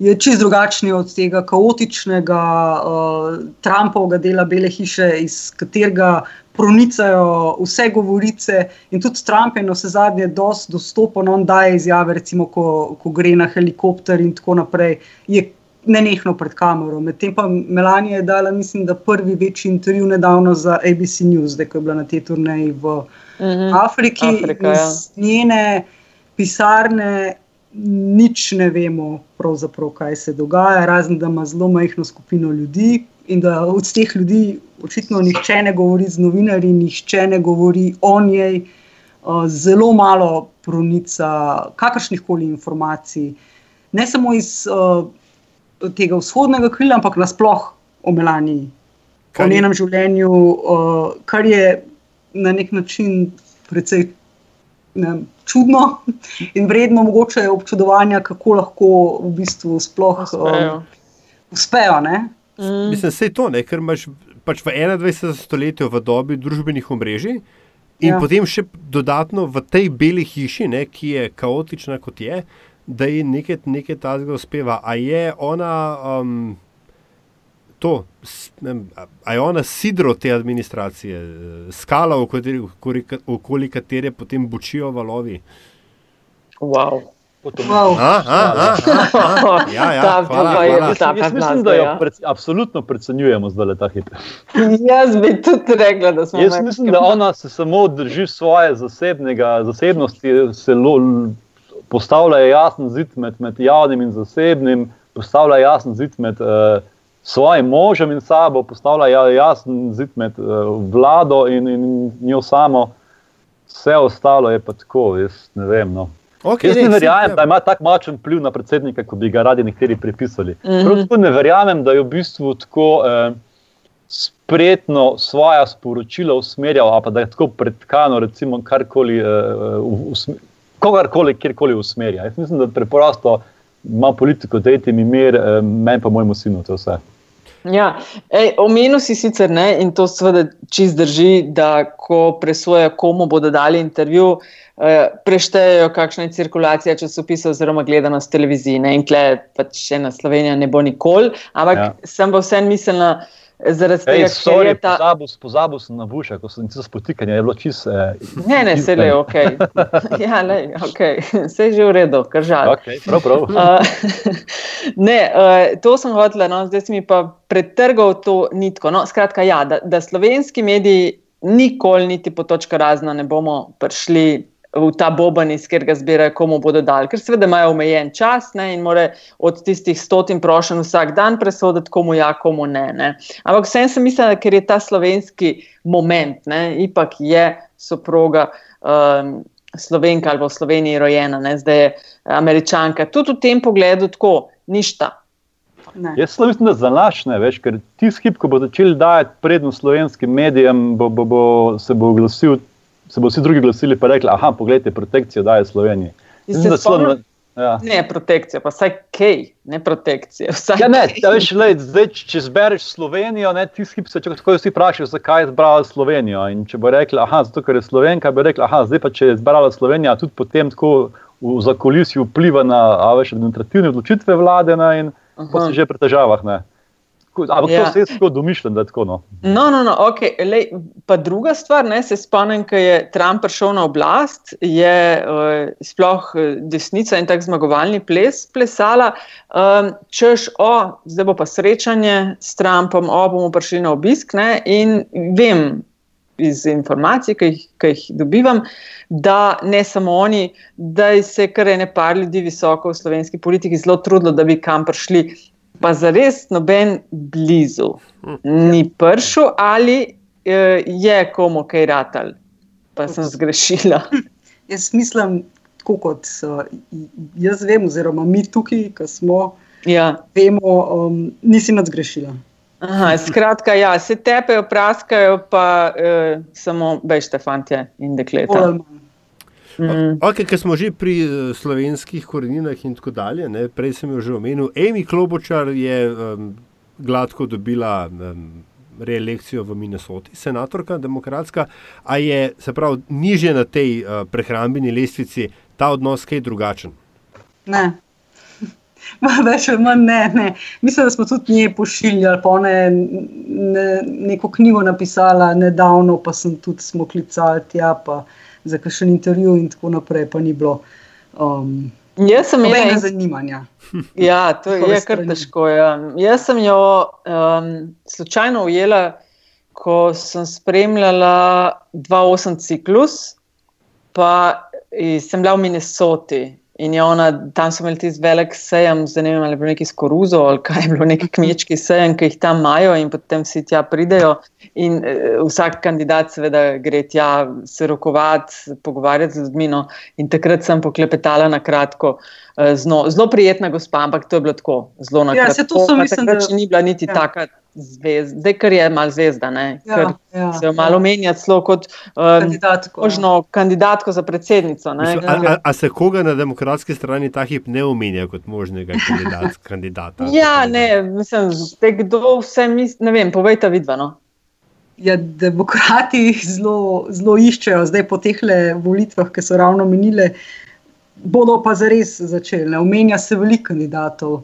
je čist drugačen od tega kaotičnega uh, Trumpovega dela Bele hiše, iz katerega pronicajo vse govorice. In tudi Trump je na vse zadnje dosti dostopen, on daje izjave, recimo, ko, ko gre na helikopter in tako naprej. Je Nenehno pred kamero. Medtem pa Melania je dala, mislim, da prvi večji intervju nedavno za ABC News, zdaj ko je bila na tej turnaji v mhm. -huh. Afriki. Afrika, ja. Njene pisarne nič ne vemo, kaj se dogaja, razen da ima zelo majhno skupino ljudi in da od teh ljudi očitno nihče ne govori z novinarji, nihče ne govori o njej, zelo malo pronica kakršnih koli informacij, ne samo iz tega vzhodnega krila, ampak nasplošno o Melaniji, o njenem življenju, kar je na nek način precej ne, čudno in vredno mogoče občudovanja, kako lahko v bistvu sploh uspejo. Um, uspejo mm. Mislim, da je to, ne, ker imaš pač v 21. stoletju v dobi družbenih omrežij. In ja. potem še dodatno v tej beli hiši, ne, ki je kaotična kot je, da je nekaj, nekaj tazga uspeva. A je ona um, to, a je ona sidro te administracije, skala, okoli katere potem bočijo valovi. Wow. Wow. Ja, ja, mislim, da jo ja. pred, absolutno predcenjujemo zdaj ta hip. Jaz bi tudi rekla, da smo. Jaz mislim, da ona se samo drži svoje zasebnosti, se lo, postavlja jasen zid med, med javnim in zasebnim, postavlja jasen zid med. Uh, svojim možem in sabo postavlja ja, jasen zid med uh, vlado in, in njo samo, vse ostalo je pa tako, jaz ne vem. No. Okay, Jaz ne verjamem, ja. da ima tako močen vpliv na predsednika, kot bi ga radi nekateri pripisali. Mm -hmm. Ne verjamem, da je v bistvu tako eh, spretno svoje sporočila usmerjal, pa da je tako predkano, recimo, karkoli, eh, usmer, kogarkoli, kjerkoli usmerja. Jaz mislim, da preprosto ima politiko, da je mi mir, eh, meni pa mojemu sinu to vse. Ja, omenil si sicer ne, in to seveda čist drži, da ko presoja, komu bodo dali intervju, Eh, preštejejo, kakšna je cirkulacija časopisov, oziroma gledanost televizije. Ne? In tle, pač še na Slovenijo ne bo nikoli, ampak ja. sem pa vsem mislila. Zaradi tega, ker je ta. Pozabil, pozabil sem na buša, ko sem se spotikal, je bilo čisto. Eh, ne, ne, vse je ok. ja, le, okay. Vse je že v redu, kar žal. Okay, prav, prav. uh, ne, uh, to sem hotel, no, zdaj si mi pa pretrgal to nitko. No, skratka, ja, da, da slovenski mediji nikoli, niti po točka razno, ne bomo prišli v ta boben, iz katerega zbirajo, komu bodo dali. Ker seveda imajo omejen čas ne, in more od tistih stotin prošen vsak dan presoditi, komu ja, komu ne. ne. Ampak vsem sem mislila, ker je ta slovenski moment, ne, ipak je soproga. Um, Slovenka ali v Sloveniji rojena, ne? zdaj je američanka. Tudi v tem pogledu tako, ništa. Ne. Jaz mislim, da za naš ne več, ker ti skip, ko bo začeli dajati prednost slovenskim medijem, bo, bo, bo, se bo oglasil se bo vsi drugi glasili in rekli: ah, poglejte, protekcijo daje Sloveniji. Mislim, spomnim, ja. Ne, protekcija, pa vsaj kaj, ne protekcija. Ja, ne, veš, lej, zdaj, če zbereš Slovenijo, ne, ti si se tako vsi vprašajo, zakaj je zbrala Slovenijo. In če bo rekla, ah, zato ker je Slovenka, bi rekla, ah, zdaj pa če je zbrala Slovenija, tudi potem tako v zakolisju vpliva na administrativne odločitve vlade ne, in pa si že pri težavah. Ne. Ampak ja. to se je tako domišljeno, da je tako. No, no, no, no okay. Lej, pa druga stvar, ne, se spomnim, ko je Trump prišel na oblast, je uh, sploh eh, desnica in tako zmagovalni ples plesala, um, češ, o, zdaj bo pa srečanje s Trumpom, o, bomo prišli na obisk. Ne, in vem iz informacij, ki jih, ki jih dobivam, da ne samo oni, da se kar ene par ljudi visoko v slovenski politiki zelo trudilo, da bi kam prišli pa za res noben blizu ni prišel, ali uh, je komu kaj ratal, pa sem zgrešila. Jaz mislim, tako kot uh, jaz vem, oziroma mi tukaj, ki smo, ja. vemo, um, nisi nadzgrešila. Aha, skratka, ja, se tepejo, praskajo, pa uh, samo bežte, fantje in dekleta. Mm. Okay, ker smo že pri uh, slovenskih koreninah in tako dalje, ne? prej sem jo že omenil. Amy Klobočar je um, gladko dobila um, reelekcijo v Minnesoti, senatorka, demokratska, a je se pravi niže na tej uh, prehrambeni lestvici ta odnos kaj drugačen? Ne. Več ali manj ne, ne. Mislim, da smo tudi nje pošiljali, pa ne, ne, neko knjigo napisala nedavno, pa sem tudi smo klicali tja. Pa za kakšen intervju in tako naprej, pa ni bilo. Um, Jaz sem imel nekaj zanimanja. Ja, to je kar težko. Ja. Jaz sem jo um, slučajno ujela, ko sem spremljala 2-8 ciklus, pa sem bila v Minnesoti In je ona, tam so imeli tisti velik sejem, zdaj ne vem, ali je bilo neki skoruzo ali kaj je bilo, neki kmečki sejem, ki jih tam imajo in potem vsi tja pridejo. In uh, vsak kandidat, seveda, gre tja se rokovati, pogovarjati z ljudmi. No. In takrat sem poklepetala na kratko. Uh, zelo prijetna gospa, ampak to je bilo tako, zelo na kratko. Ja, se to so mislili, da ni bila niti ja. taka zdaj, ker je malo zvezda, ja, ja, se jo malo ja. menja, celo kot um, kandidatko, možno, ja. kandidatko za predsednico. Mislim, a, a, a se koga na demokratski strani ta hip ne omenja kot možnega kandidat, kandidata? Ja, ne, mislim, te, kdo vse misli, ne vem, povejte vidva. No? Ja, demokrati zelo, zelo iščejo, zdaj po teh volitvah, ki so ravno minile, bodo pa zares začeli. Omenja se veliko kandidatov.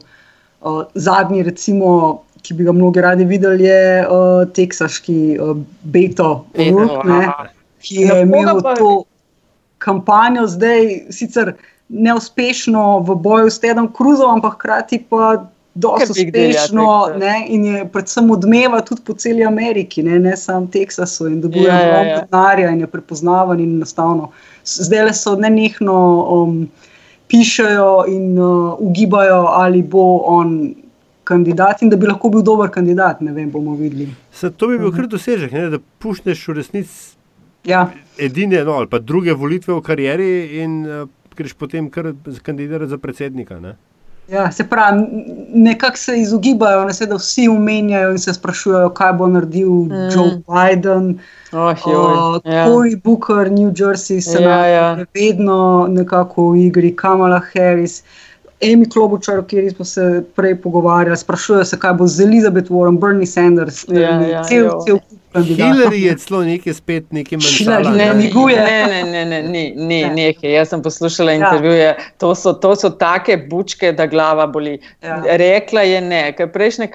Uh, zadnji, recimo, ki bi ga mnogi radi videli, je uh, teksaški uh, Beto, Beto ne, ki je ja, imel to kampanjo, zdaj sicer neuspešno v boju s Tedom Cruzom, ampak hkrati pa. Dosto uspešno ne, in je predvsem odmeva tudi po celi Ameriki, ne, ne samo Teksasu, in dobijo ja, ja, ja. denarja, in je prepoznaven in enostavno. Zdaj le so nenehno um, pišajo in uh, ugibajo, ali bo on kandidat in da bi lahko bil dober kandidat. Ne vem, bomo videli. Se, to bi bil kar dosežek, ne, da pušneš v resnici Ja. edine no, ali pa druge volitve v karieri in uh, greš potem kar kandidirati za predsednika. Ne? Ja, se pravi, nekako se izogibajo, ne, se, da vsi omenjajo in se sprašujejo, kaj bo naredil Mm. Joe Biden. Oh, Uh, ja. Cory Booker, New Jersey, se Ja, ja. vedno nekako v igri, Kamala Harris. Amy Klobučar, o kateri smo se prej pogovarjali, sprašujejo se, kaj bo z Elizabeth Warren, Bernie Sanders, Ja, ja, cel, jo. cel kup. Hillary je celo nekaj spet, nekaj manjšala. ne, Ne, ne, ne, ne, ne, ni, Ne. nekaj. Jaz sem poslušala Ja. intervjuje, to so, to so take bučke, da glava boli. Ja. Rekla je ne, ker prejšnje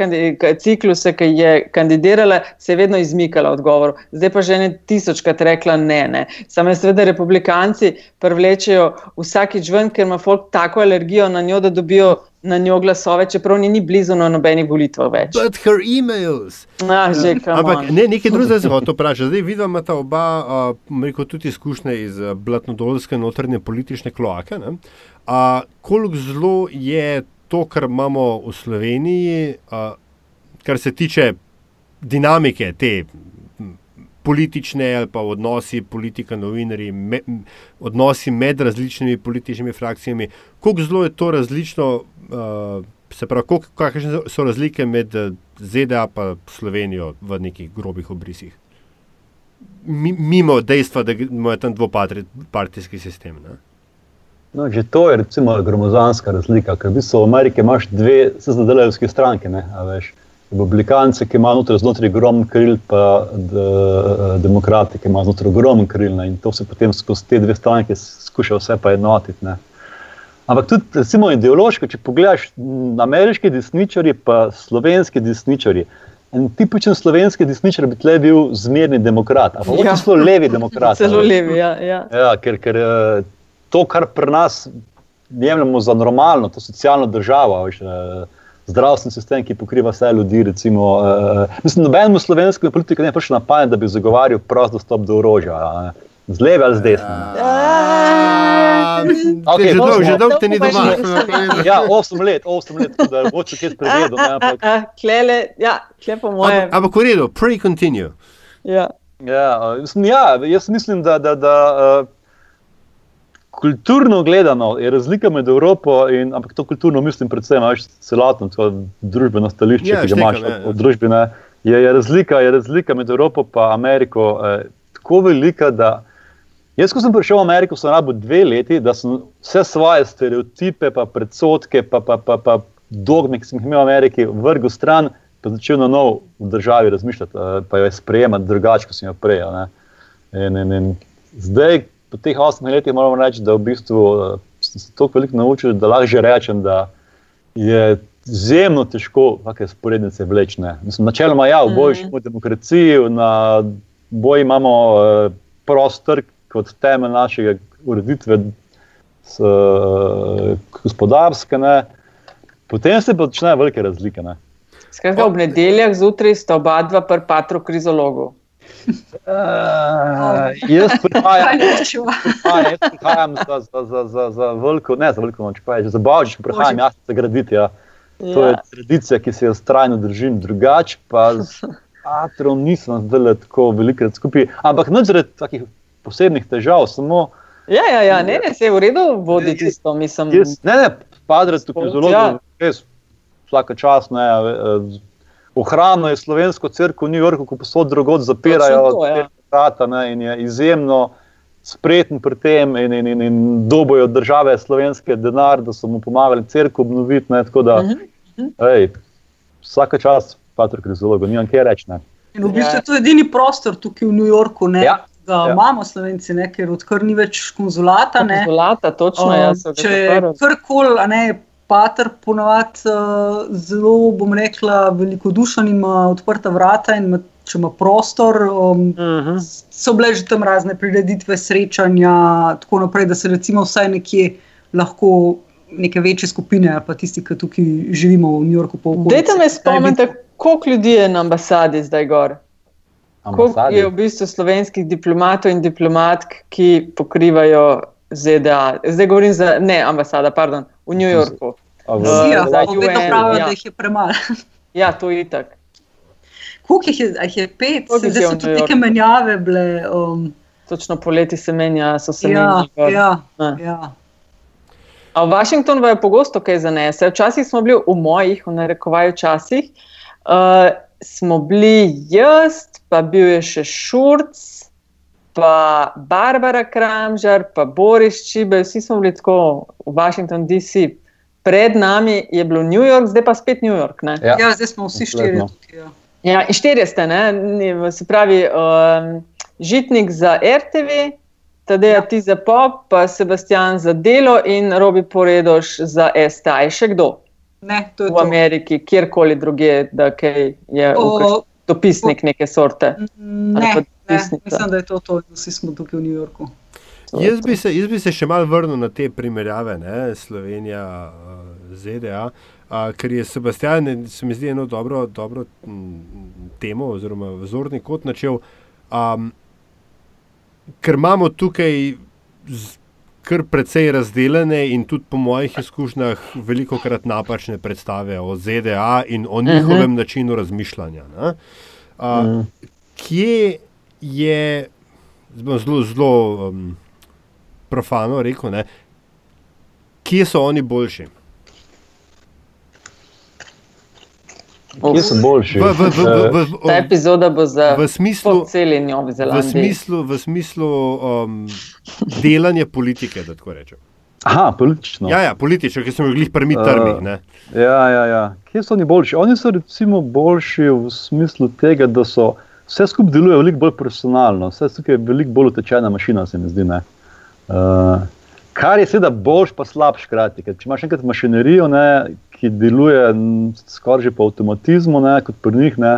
cikluse, ki je kandidirala, se je vedno izmikala odgovoru. Zdaj pa že ne tisočkrat rekla ne. ne. Samo je seveda republikanci privlečejo vsakič ven, ker ima folk tako alergijo na njo, da dobijo na njo glasove, čeprav ni, ni blizu na nobenih volitvah več. But her emails. Ah, že, Ampak on. ne, nekaj drugega se hoče vprašati. Zdaj vidimo ta oba, uh, rekel, tudi izkušnje iz uh, blatnodolske notranje politične kloake. ne. A, koliko zelo je to, kar imamo v Sloveniji, uh, kar se tiče dinamike te politične ali pa odnosi politika, novinari, me, odnosi med različnimi političnimi frakcijami, koliko zelo je to različno, uh, se pravi, kakšne so- razlike med eh, ZDA in Slovenijo v nekih grobih obrisih. Mi, mimo dejstva, da imajo tam dvopartijski sistem. Ne? No, že to je recimo gromozanska razlika, ker v bistvu v Ameriki imaš dve seznadelevske stranke. Ne, veš. Republikanci, ki imajo znotraj, znotraj ogromen kril, pa de, demokrati, ki imajo znotraj ogromen kril. Ne, in to se potem skozi te dve stranke skuša vse pa enotiti. Ne. Ampak tudi recimo, ideološko, če pogledaš m, ameriški desničari in slovenski desničari. En tipičen slovenski desničar bi tle bil zmerni demokrat, ali pa Ja. celo levi demokrat. a Zelo veš. levi, ja. ja. Ja, ker, ker to, kar pri nas jemljemo za normalno, to socialno državo, veš, zdravstveni sistem, ki pokriva vse ljudi. Recimo, eh, mislim, nobenemu slovenskemu politiku ne prišlo na pamet, da bi zagovarjal prost dostop do orožja. Z leve ali z desne. že Okej, to dolgo, smo- že dolgo te ni doma. že- Ja, 8 let, 8 let, da bo če kje spregledal. Klele, ja, kle po mojem. Ampak, v redu, prej continue. Ja. Ja, uh, mislim, ja, jaz mislim, da, da, da uh, kulturno gledano je razlika med Evropo in, ampak to kulturno mislim predvsem, veš, celotno družbeno stališče, Ja, ki ga imaš ja, od, ja. od družbene. Je, je, razlika, je razlika med Evropo in Ameriko eh, tako velika, da jaz, ko sem prišel v Ameriko, sem rabil dve leti, da sem vse svoje stereotipe, pa predsotke, pa, pa, pa, pa dogme, ki sem jih imel v Ameriki, vrgel stran, pa začel na novo v državi razmišljati, eh, pa jo sprejemati drugače, kot sem jo prej. In, in, in zdaj, po teh osmih letih, moram reči, da v bistvu, eh, sem se toliko veliko naučil, da lahko že rečem, da je izjemno težko take sporednice vleči. Načeloma, ja, v boju mm. demokraciji, na boju imamo eh, prost trg kot temelj našega ureditve s, eh, gospodarske, ne. potem se pa začnejo velike razlike. Ne. Skratka, ob nedeljah zjutraj sta oba dva pri patru krizologu. Uh, jaz prihajam. A, jaz prihajam za, za, za, za, za veliko, ne za veliko noč, kaj, za božič prihajam, jaz se graditi. Ja. To je tradicija, ki se jo trajno držim, drugače pa z atrom nisem zdaj tako velikrat skupaj. Ampak ne zaradi takih posebnih težav, samo Ja, ja, ja, ne, ne, se je v redu voditi tisto, mislim. jaz, ne, ne, padrec tukaj zelo, Ja. res vsaka čas. Ne, eh, Ohranjeno je slovensko crkvo v New Yorku, ko posod drugod zapirajo to, ja. vrata ja. in je izjemno spreten pri tem in, in, in, in dobojo od države slovenske denar, da so mu pomagali crkvo obnoviti. Ne, tako da, Mhm, ej, vsaka čas, Patrik, zelo, nimam kaj reči. Ne. In v bistvu je to edini prostor tukaj v New Yorku, ne, Ja. ga Ja. imamo slovenci, ne, ker odkar ni več konzulata. Ne, Zlata, točno, Um, jaz sem če je karkoli, ne, pater ponavadi uh, zelo, bom rekla, velikodušen ima odprta vrata in ima, če ima prostor. Um, Mhm. so bile že tam razne prireditve, srečanja, tako naprej, da se recimo vsaj nekje lahko neke večje skupine ali pa tisti, ki tukaj živimo v New Yorku. Dajte me spomnite, koliko ljudi je na ambasadi zdaj gor? Koliko Ambasadi. je v bistvu slovenskih diplomatov in diplomatk, ki pokrivajo ZDA? Zdaj govorim za ne ambasada, pardon, v New Yorku. Vsi, ja, za vedno pravijo, ja. da jih je premalo. Ja, to je itak. Koliko jih je, jih je pet, jih zdaj so tudi New neke menjave bile. Um, Točno poleti se menja, so se ja, menjali. ja, Ne. ja. A v Washington je pogosto kaj zanese. Včasih smo bili v mojih, v narekovaju časih, uh, smo bili jaz, pa bil je še Šurc, pa Barbara Kramžar, pa Boris Čibe, vsi smo bili tako v Washington, D.C. Pred nami je bilo New York, zdaj pa spet New York. Ne? Ja. ja, zdaj smo vsi štirje tukaj. Ja. Ja, in štirje ste, ne? Se pravi, um, Žitnik za RTV, Tadeja Ja. ti za pop, pa Sebastian za delo in Robi Poredoš za STA. Je še kdo Ne, to je v to. Ameriki, kjerkoli drugje, da kaj je O, dopisnik neke sorte? Ne, Dopisnica. mislim, da je to to, vsi smo tukaj v New Yorku. Jaz bi, se, jaz bi se še malo vrnil na te primerjave, ne? Slovenija, uh, ZDA, uh, ker je Sebastian, se mi zdi, eno dobro, dobro temo oziroma vzorni kot načel. Um, ker imamo tukaj z, kar precej razdeljene in tudi po mojih izkušnjah veliko krat napačne predstave o ZDA in o njihovem uh -huh. načinu razmišljanja. ne. Uh, Mm. kje je, zelo, zelo um, profano rekel, ne, kje so oni boljši? Kje so boljši? V, v, v, v, v, Ta epizoda bo za v smislu, celi Novi v Zelandiji. smislu, v smislu um, delanja politike, da tako rečem. Aha, politično. Ja, ja, politično, ki smo jih pri mi Uh, trmi. ne. Ja, ja, ja. Kje so oni boljši? Oni so recimo boljši v smislu tega, da so vse skupaj deluje veliko bolj profesionalno, vse skupaj je veliko bolj utečena mašina, se mi zdi. ne. Uh, kar je seveda boljš, pa slabš hkrati. Ker Če imaš enkrat mašinerijo, ne, ki deluje skoraj že po avtomatizmu, ne, kot pri njih, ne,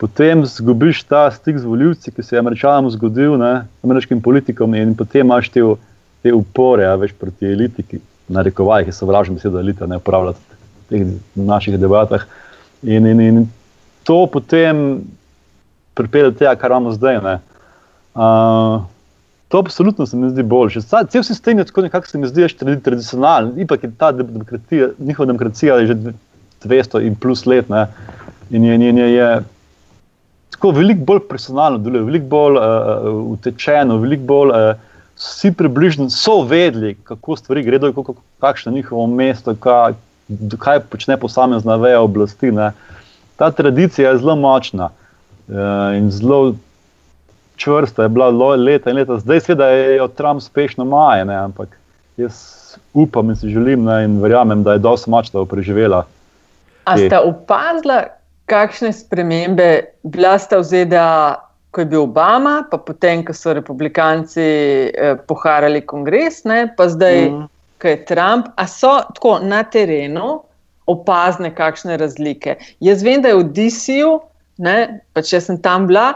potem zgubiš ta stik z voljivci, ki se je američanom zgodil, ne, ameriškim politikom, in potem imaš te, te upore, a veš proti eliti, ki na rekovaj, ki so vražni besedo elita, ne upravljati v teh naših debatah. In, in, in to potem pripelje do tega, kar imamo zdaj. Ne. Uh, to absolutno se mi zdi boljše. Cel sistem je tako nekako se mi zdi tradi- tradicionalen, ipak je ta de- demokracija, njihova demokracija je že dve- 200 in plus let. Ne. In je, je, je, je tako veliko bolj personalno deluje, veliko bolj uh, utečeno, veliko bolj. Uh, Vsi približno so vedeli, kako stvari gredo, kako, kakšno je njihovo mesto, kaj, kaj počne posamezna veja oblasti. Ne. Ta tradicija je zelo močna in zelo čvrsta, je bila leta in leta. Zdaj seveda je jo Trump uspešno maje, ne, ampak jaz upam in si želim ne, in verjamem, da je dosti da bo preživela. A Kje? sta opazila, kakšne spremembe bila sta v ZDA, ko je bil Obama, pa potem, ko so republikanci eh, poharali kongres, ne, pa zdaj, mm. ko je Trump. A so tako na terenu opazne kakšne razlike? Jaz vem, da je v DC-ju, pa če sem tam bila.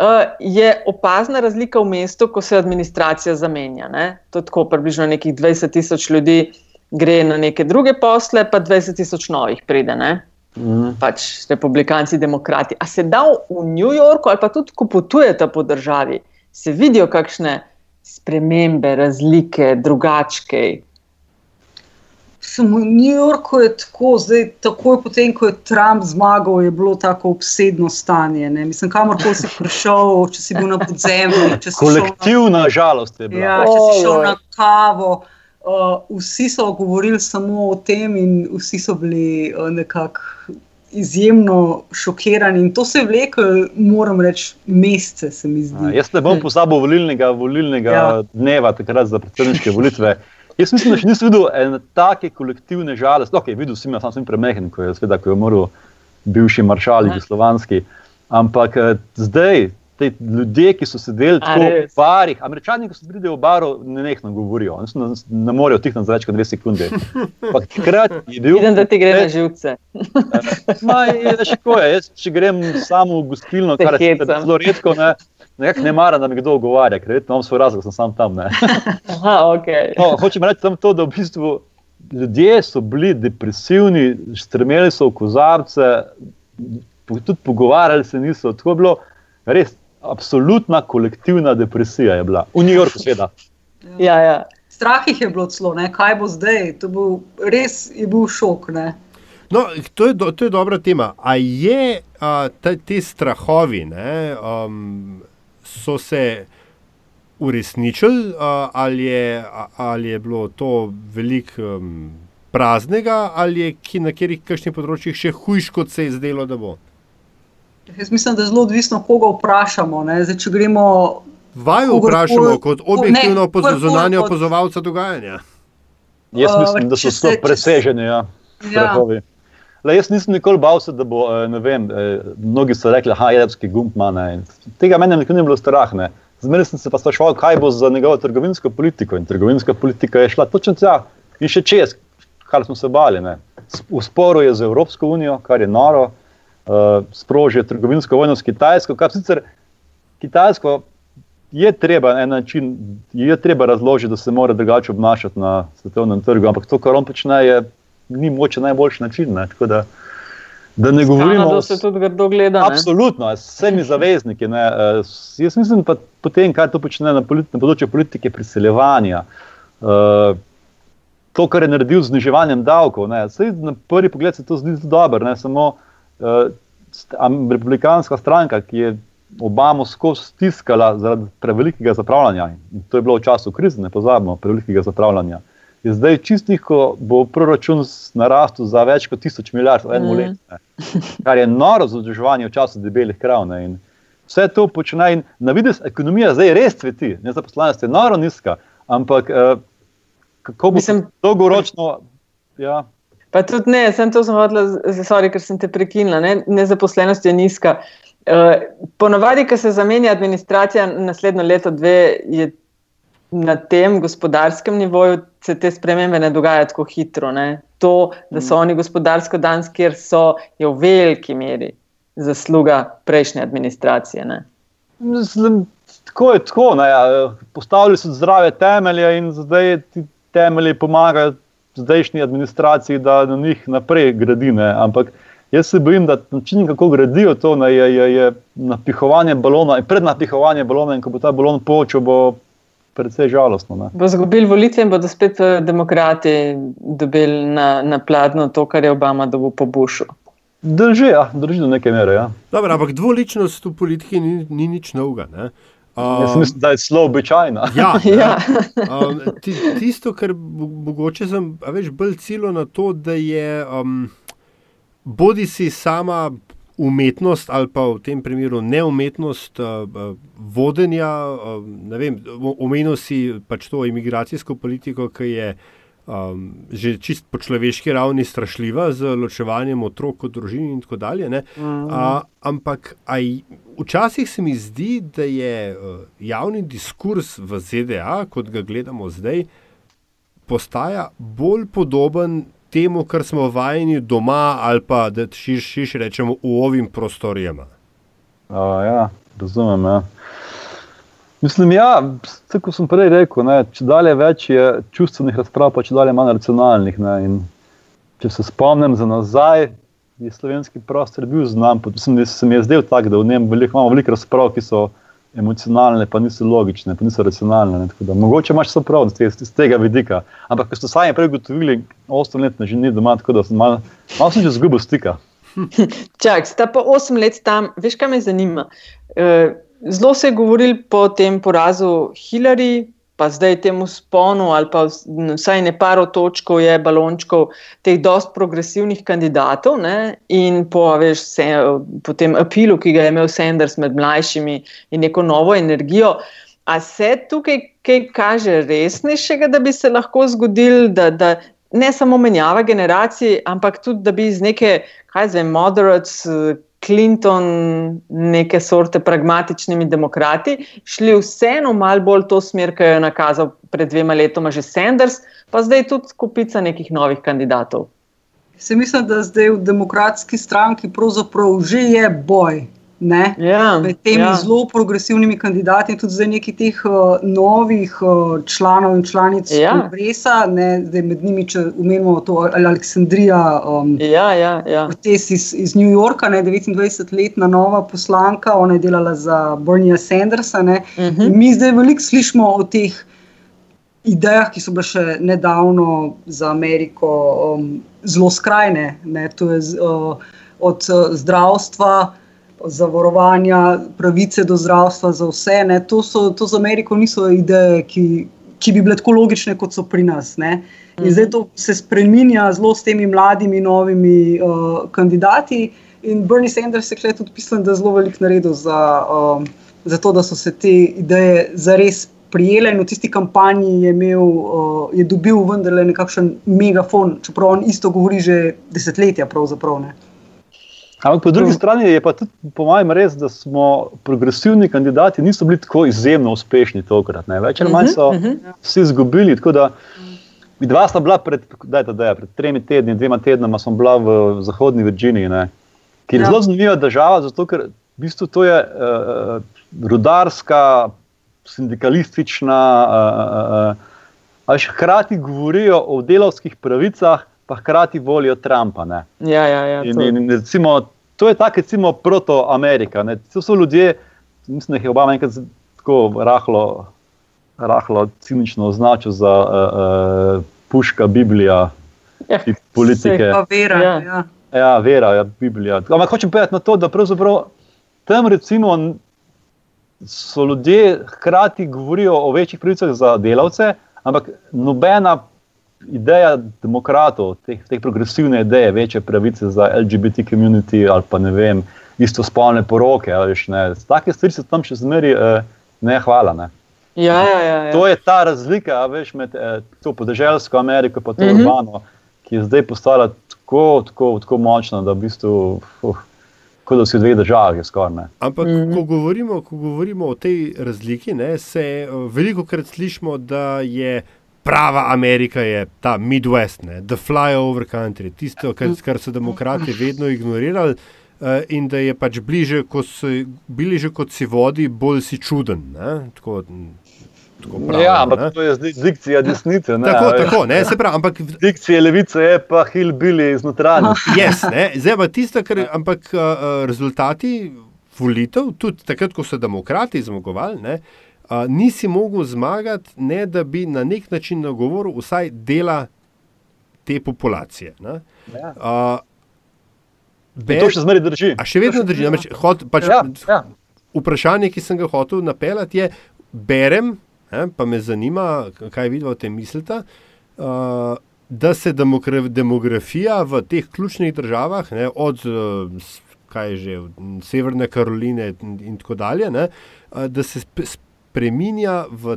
Uh, je opazna razlika v mestu, ko se administracija zamenja. Ne? To je tako, približno nekih 20 tisoč ljudi gre na neke druge posle, pa 20 tisoč novih pride. Ne? Mm. pač republikanci, demokrati. A se da v New Yorku ali pa tudi, ko potujete po državi, se vidijo kakšne spremembe, razlike, drugačke. Samo v New Yorku je tako, zdaj, takoj potem, ko je Trump zmagal, je bilo tako obsedno stanje. Ne? Mislim, kamorkoli si prišel, če si bil na podzemlju, če si šel na Kolektivna žalost je bila. Ja, če si šel na kavo, uh, vsi so govorili samo o tem, in vsi so bili uh, nekako izjemno šokirani. In to se je vlekel, moram reči, mesece, se mi zdi. A, jaz ne bom pozabil volilnega, volilnega. Ja. dneva, takrat za predsedniške volitve. Jaz mislim, da še nisem videl ene take kolektivne žalosti. Okay, videl sem, jaz sem premehen, ko je, sveda, ko je umrl bivši maršal Jugoslovanski. Ampak eh, zdaj, te ljudje, ki so sedeli tako v res? barih, američani, ko se pridejo v baru, ne nekno govorijo, Oni ne, ne morejo tihniti za več kot dve sekunde. Ampak takrat je bil. Vidim, da ti gre na živce. Ma, je, še ko je, jaz če grem samo v gostilno, kar je zelo redko, ne, nekako ne maram, da mi kdo ogovarja, ker verjetno imam svoj razlog, sem sam tam. Ne. Aha, okay. No, hočem reči samo to, da v bistvu ljudje so bili depresivni, strmeli so v kozarce, tudi pogovarjali se niso. Tako je bilo res absolutna kolektivna depresija. Je bila. V New Yorku, seveda. ja, ja. Strah jih je bilo celo, ne? kaj bo zdaj. To bo res je bil šok. Ne? No, to, je do, to je dobra tema. A je a, te, te strahovi, ne, um, so se uresničili, ali, je, ali je bilo to veliko um, praznega, ali je ki, na katerih področjih še hujš, kot se je zdelo, da bo? Jaz mislim, da je zelo odvisno, koga vprašamo. Zdaj, če gremo. Vaju vprašamo kot objektivno zunanje opazovalca dogajanja. Jaz mislim, da so zelo preseženi. Ja. Ja. Le, jaz nisem nikoli bal se, da bo, eh, ne vem, eh, mnogi so rekli, da je jedrski gumb manj. Tega meni nikoli ni bilo strah. Zmeraj sem se pa spraševal, kaj bo za njegovo trgovinsko politiko. In trgovinska politika je šla točno tja in še čez, kar smo se bali. Ne. V sporu je z Evropsko unijo, kar je noro, uh, sprožijo trgovinsko vojno s Kitajsko, kar sicer Kitajsko je treba na en način, je treba razložiti, da se mora drugače obnašati na svetovnem trgu, ampak to, kar on počne, je ni moče najboljši način. Ne, da, da ne govorimo, da se tudi grdo gleda. Absolutno, s vsemi zavezniki. Ne, uh, jaz mislim, da potem, kaj to počne na, politi, na področju politike priseljevanja. Uh, To, kar je naredil z zniževanjem davkov, ne, na prvi pogled se to zdi dobro. Ne, samo uh, republikanska stranka, ki je Obamo skozi stiskala zaradi prevelikega zapravljanja, in to je bilo v času krize, ne pozabimo, prevelikega zapravljanja, je zdaj čistih, ko bo proračun narastel za več kot tisoč milijard v enem mm. letu, kar je noro za združevanje v času debelih krav. Ne. In vse to počne in na vidiš, ekonomija zdaj res cveti, nezaposlenost je noro nizka, ampak uh, kako bo se dolgoročno. Ja. Pa tudi ne, sem to zahvalila, ker sem te prekinila. Ne? Nezaposlenost je nizka. Uh, ponavadi, ko se zamenja administracija, naslednjo leto, dve, je na tem gospodarskem nivoju se te spremembe ne dogajajo tako hitro. Ne? To, da so oni gospodarsko danes, kjer so, je v veliki meri zasluga prejšnje administracije. Mislim, tako je tako. Ne, ja. Postavili so zdrave temelje in zdaj ti temelji pomagajo zdajšnji administraciji, da na njih naprej gradi. Ne. Ampak jaz se bojim, da način, kako gradijo to, ne, je, je, je napihovanje balona in prednapihovanje balona. In ko bo ta balon počel, bo predvsej žalostno. Ne. Bo zgubil volitve in bodo spet eh, demokrati dobili na, na pladno to, kar je Obama dobil po Bushu. Drži, ja, drži do neke mere. Ja. Dobar, ampak dvoličnost v politiki ni, ni nič novega. Um, Jaz mislim, da je zelo običajna. Ja, ja. Um, tisto, kar mogoče sem več bolj cilo na to, da je um, bodi si sama umetnost ali pa v tem primeru neumetnost uh, vodenja. Uh, Omenil si pač to imigracijsko politiko, ki je um, že čist po človeški ravni strašljiva z ločevanjem otrok od družin in tako dalje. Mm. Uh, ampak aj, včasih se mi zdi, da je uh, javni diskurs v ZDA, kot ga gledamo zdaj, postaja bolj podoben temu, kar smo vajeni doma, ali pa da šiš, šiš rečemo v ovim prostorijama. Ja, razumem. Ja. Mislim, ja, tako sem prej rekel, ne, če dalje več je čustvenih razprav, pa če dalje manj racionalnih. Ne, če se spomnim za nazaj, je slovenski prostor bil znan. Da se mi je zdel tak, da v njem veliko, imamo veliko razprav, ki so emocionalne, pa niso logične, pa niso racionalne. Da, mogoče imaš vse prav z, z tega vidika. Ampak, ko ste sami prej ugotovili, osem let že ni doma, tako da sem malo mal že zgubil stika. Čak, sta pa osem let tam, veš, kaj me zanima. Uh, zelo se je govorili po tem porazu Hillary, pa zdaj temu sponu, ali pa vsaj ne paro točkov je balončkov teh dost progresivnih kandidatov ne? in po, veš, se, po tem apilu, ki ga je imel Sanders med mlajšimi in neko novo energijo. A se tukaj kaj kaže resnejšega, da bi se lahko zgodil, da, da ne samo menjava generacij, ampak tudi, da bi iz neke, kaj zdaj, moderates, Clinton, neke sorte pragmatičnimi demokrati, šli vseeno malo bolj to smer, ki jo je nakazal pred dvema letoma že Sanders, pa zdaj tudi skupica nekih novih kandidatov. Se mislim, da zdaj v demokratski stranki pravzaprav že je boj Ja, med temi ja. zelo progresivnimi kandidati in tudi zdaj nekaj teh uh, novih uh, članov in članic ja. kongresa, zdaj med njimi, če umenimo to Aleksandrija, um, ja, ja, ja. iz, iz New Yorka, 29-letna nova poslanka, ona je delala za Bernieja Sandersa. Uh mhm. -huh. Mi zdaj veliko slišimo o teh idejah, ki so bile še nedavno za Ameriko um, zelo skrajne. Ne, to je z, uh, od uh, zdravstva, zavarovanja, pravice do zdravstva za vse. Ne, to, so, to za Ameriko niso ideje, ki, ki bi bile tako logične, kot so pri nas. Ne. In zdaj to se spremenja zelo s temi mladimi, novimi uh, kandidati. In Bernie Sanders je tudi pisal, da je zelo velik naredil za, um, za to, da so se te ideje zares prijele in v tisti kampanji je, imel, uh, je dobil vendarle nekakšen megafon, čeprav on isto govori že desetletja. Ampak po drugi strani je pa tudi, po mojem, res, da smo progresivni kandidati, niso bili tako izjemno uspešni tokrat. Več ali manj so mm -hmm. vsi izgubili. Dva sta bila pred, dajte, dajte, pred tremi tedni, dvema tednoma, sem bila v Zahodni Virginiji, ne, ki je ja. zelo zanimiva država, zato ker v bistvu to je uh, rudarska, sindikalistična, a še hkrati govorijo o delovskih pravicah, pa hkrati volijo Trumpa. Ja, ja, ja, in, in, recimo, to je tako, recimo, proto-Amerika. To so ljudje, mislim, da jih je Obama enkrat tako rahlo, rahlo cinično označil za uh, uh, puška Biblija. Ja, politike. Vera, ja. Ja. ja, vera, ja, Biblija. Ampak hočem povedati na to, da pravzaprav tam recimo so ljudje hkrati govorijo o večjih pravicah za delavce, ampak nobena ideja demokratov, teh, teh progresivne ideje, večje pravice za LGBT community ali pa ne vem, isto spolne poroke. Take stvari se tam še zmeri eh, ne hvala. Ne. Ja, ja, ja, ja. To je ta razlika veš, med eh, to podeželsko Ameriko in to mm -hmm. urbano, ki je zdaj postala tako, tako, tako močna, da v bistvu. Uh, kot da si v dveh državah, skoraj. Ampak, mm -hmm. ko, govorimo, ko govorimo o tej razliki, ne, se veliko krat slišimo, da je prava Amerika je ta Midwest, ne, the flyover country, tisto, kar, kar so demokrati vedno ignorirali. Uh, in da je pač bliže, ko so bili že kot si vodi, bolj si čuden. Tako, Pravi, ja, ampak to je zdaj dikcija desnice. Ne, tako, tako, ne, se pravi. Ampak, dikcija levice je pa hilbili iznotranje. Yes, zdaj pa tisto, kar. Ampak uh, rezultati volitev, tudi takrat, ko so demokrati zmagovali, ne, uh, nisi mogel zmagati, ne da bi na nek način nagovoril vsaj dela te populacije. Ja. Uh, Be, to še zmeraj drži. A še vedno drži. Namreč, hod, pač, ja, ja. Vprašanje, ki sem ga hotel napeljati, je, berem Eh, pa me zanima, kaj vidite o tem mislite. Uh, da se demografija v teh ključnih državah, ne, od kaj že, Severne Karoline in, in tako dalje, ne, da se spremenja v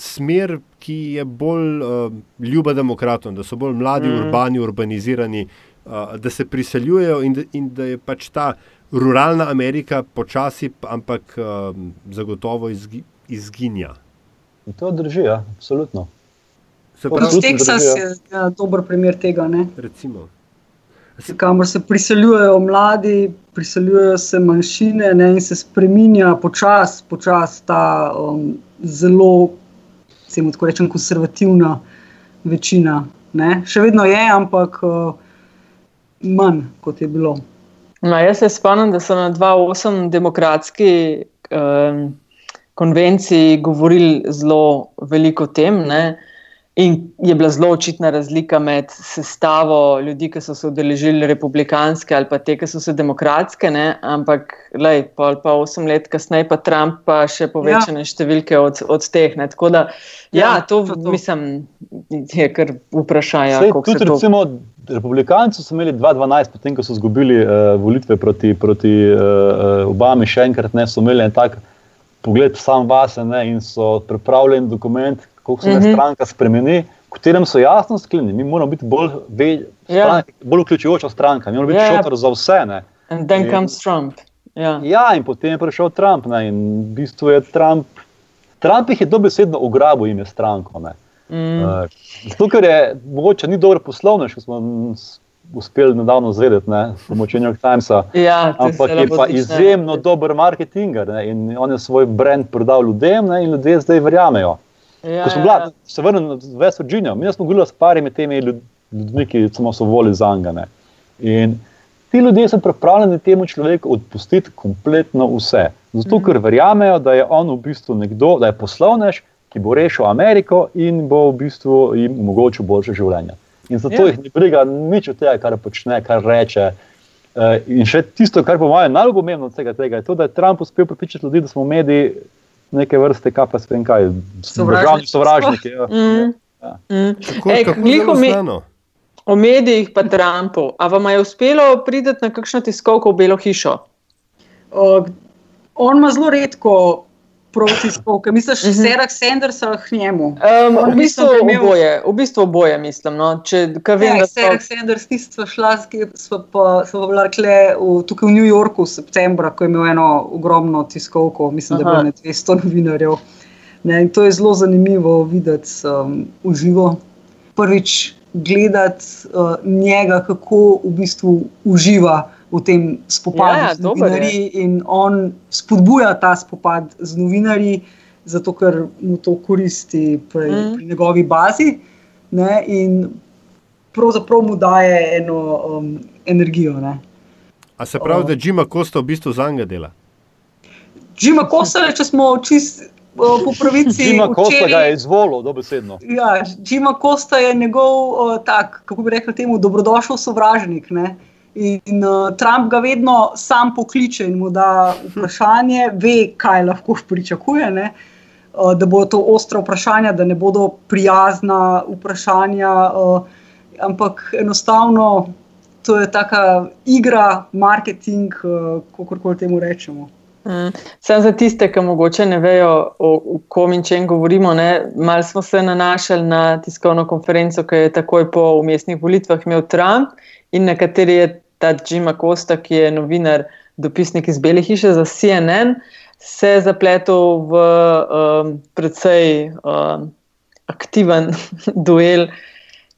smer, ki je bolj uh, ljuba demokratom, da so bolj mladi, mm. urbani, urbanizirani, uh, da se priseljujejo in, in da je pač ta ruralna Amerika počasi, ampak uh, zagotovo izgi, izginja. In to drži, ja, absolutno. Teksas je ja, dober primer tega. Kamor se priseljujejo mladi, priseljujejo se manjšine ne, in se spremenja počasi počas ta um, zelo, tako rečem, konservativna večina. Ne. Še vedno je, ampak uh, manj kot je bilo. No, jaz se spomnim, da so na 2-8 demokratski. Um, konvenciji govorili zelo veliko o tem. Ne? In je bila zelo očitna razlika med sestavo ljudi, ki so se udeležili republikanske ali pa te, ki so se demokratske, ne? ampak lej, pol pa osem let kasneje, pa Trump pa še povečane ja. številke od, od teh. Ne? Tako da, ja, ja to, to, to mislim, je kar vprašanje. Tudi, recimo, republikanci so imeli 2012, potem ko so izgubili uh, volitve proti, proti uh, Obami, še enkrat ne so imeli en tak pogled sam vase ne, in so pripravljeni dokument, kako se mm -hmm. stranka spremeni, v katerem so jasno sklenjeni. Mi moramo biti bolj, ve, ja. stranke, yeah. bolj vključujoča stranka, mi moramo biti yeah. Ja. šotor za vse. Ne. In potem comes Trump. Ja. ja, in potem je prišel Trump. Ne, in v bistvu je Trump, Trump jih je dobesedno ugrabil ime stranko. Mm. Uh, zato, ker je mogoče ni dobro poslovno, če smo uspeli nedavno zvedeti, ne, s pomočjo New York Timesa. Ja, ampak je pa izjemno ne. dober marketinger ne, in on je svoj brand prodal ljudem ne, in ljudje zdaj verjamejo. Ja, Ko smo bili, ja. se vrnili v West Virginia, mi smo govorili s parimi temi ljudmi, ki samo so volili za njega. In ti ljudje so pripravljeni temu človeku odpustiti kompletno vse. Zato, mm ker verjamejo, da je on v bistvu nekdo, da je poslovnež, ki bo rešil Ameriko in bo v bistvu jim omogočil boljše življenje. In zato ja. jih ne briga nič od tega, kar počne, kar reče. Uh, in še tisto, kar po mojem najbolj pomembno od vsega tega, je to, da je Trump uspel pripričati ljudi, da smo mediji neke vrste, kaj pa spem kaj, državni sovražniki. Ja. Mm. Ja. Mm. Ej, kako me, o medijih pa Trumpu, a vam je uspelo priti na kakšno tiskovko v Belo hišo? Uh, on ima zelo redko proti spolke. Misliš, da se rak Sanders k njemu? Um, v, bistvu imel... oboje, v bistvu oboje, mislim. No. Če, vem, ja, se rak Sanders, ti smo šla, smo pa, smo pa rekli v, tukaj v New Yorku v septembra, ko je imel eno ogromno tiskovko, mislim, Aha. da je bilo 200 novinarjev. Ne, to je zelo zanimivo videti um, v živo. Prvič gledati uh, njega, kako v bistvu uživa v tem spopadu ja, ja z novinarji in on spodbuja ta spopad z novinarji, zato ker mu to koristi pri, mm. pri njegovi bazi ne, in pravzaprav mu daje eno um, energijo. Ne. A se pravi, da Džima Kosta v bistvu za njega dela? Džima Kosta, če smo čisti. Po pravici, Džima Kosta ga je izvolil, dobesedno. Ja, Džima Kosta je njegov, tak, kako bi rekel, temu dobrodošel sovražnik. Ne? In uh, Trump ga vedno sam pokliče in mu da vprašanje, ve, kaj lahko pričakuje. Ne? Uh, da bodo to ostra vprašanja, da ne bodo prijazna vprašanja, uh, ampak enostavno to je taka igra, marketing, uh, kako koli temu rečemo. Mm. Sam za tiste, ki morda ne vejo, o kom in čem govorimo, malo smo se nanašali na tiskovno konferenco, ki je takoj po umestnih volitvah imel Trump in na kateri je ta Jim Costa, ki je novinar, dopisnik iz Bele hiše za CNN, se zapletel v um, precej um, aktiven duel,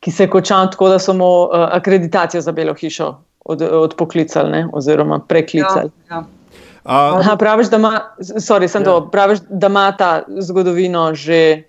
ki se je končal tako, da so mu uh, akreditacijo za Belo hišo od, odpoklicali ne, oziroma preklicali. Ja, ja. Aha, praviš, da ima, sorry, ja. to, praviš, da ima ta zgodovino že.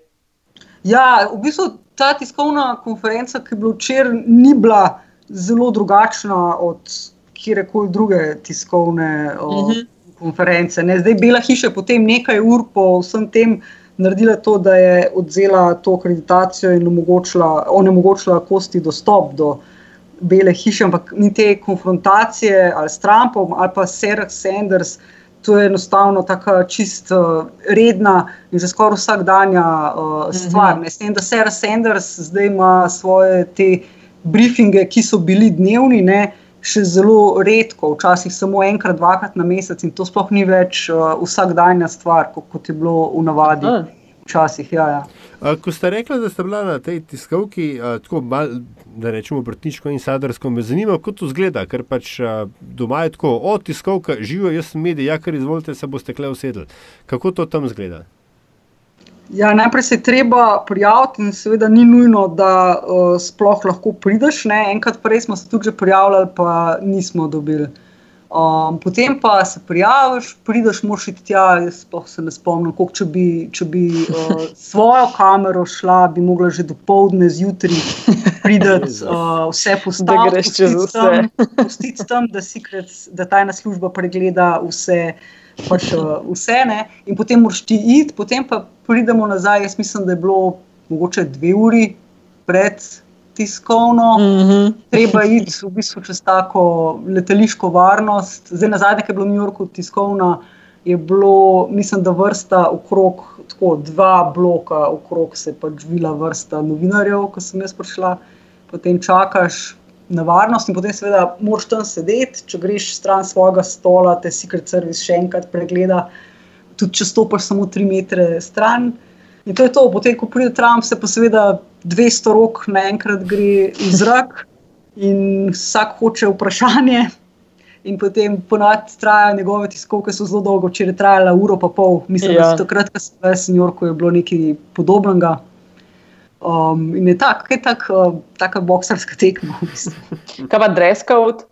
Ja, v bistvu ta tiskovna konferenca, ki je bila včeraj, ni bila zelo drugačna od kjerkoli druge tiskovne o, uh mhm. -huh. konference. Ne? Zdaj, Bela hiša je potem nekaj ur po vsem tem naredila to, da je odzela to akreditacijo in omogočila, onemogočila kosti dostop do Bele hiše, ampak ni te konfrontacije ali s Trumpom ali pa Sarah Sanders. To je enostavno tako čist uh, redna in že skoraj vsakdanja uh, stvar. Mhm. S tem, da Sarah Sanders zdaj ima svoje te briefinge, ki so bili dnevni, ne, še zelo redko, včasih samo enkrat, dvakrat na mesec, in to sploh ni več uh, vsakdanja stvar, kot, kot je bilo v navadi. Včasih, ja, ja. Ko ste rekli, da ste bila na tej tiskovki, tako mal, da rečemo, vrtniško in sadarsko, me zanima, kako to zgleda, ker pač doma je tako, o tiskovka, živijo, jaz sem medij, ja, ker izvolite, se boste kle usedli. Kako to tam zgleda? Ja, najprej se je treba prijaviti, in seveda ni nujno, da uh, sploh lahko prideš. Ne? Enkrat prej smo se tudi prijavljali, pa nismo dobili. Um, potem pa se prijaviš, prideš, moš iti tja. Jaz se ne spomnim, koliko, če bi, če bi uh, svojo kamero šla, bi mogla že do povdne zjutraj priti, uh, vse postaviti. Pustiti tam, da, secret, da tajna služba pregleda vse pač, uh, vse ne. In potem moraš ti iti, potem pa pridemo nazaj. Jaz mislim, da je bilo mogoče dve uri pred tiskovno. Mm -hmm. Treba iti v bistvu čez tako letališko varnost. Zdaj nazaj, ki je bilo v New Yorku tiskovna. Je bilo, mislim, da vrsta okrog, tako dva bloka, okrog se je pač živela vrsta novinarjev, ko sem jaz prišla. Potem čakaš, na varnost in potem, seveda, moraš tam sedeti. Če greš stran svojega stola, te Secret Service še enkrat pregleda, tudi če stopiš samo tri metre stran. In to je to, potem, ko pride Trump, se pa seveda 200 rok naenkrat gre v zrak in vsak hoče vprašanje. In potem ponovadi trajajo njegove tiskovke, so zelo dolgo, če je trajala uro pa pol. Mislim, ja. da takrat, ko sem bil v New Yorku, je bilo nekaj podobnega. Um, in je tak, kaj tak, uh, taka boksarska tekma. V bistvu. Kaj pa dreskavt?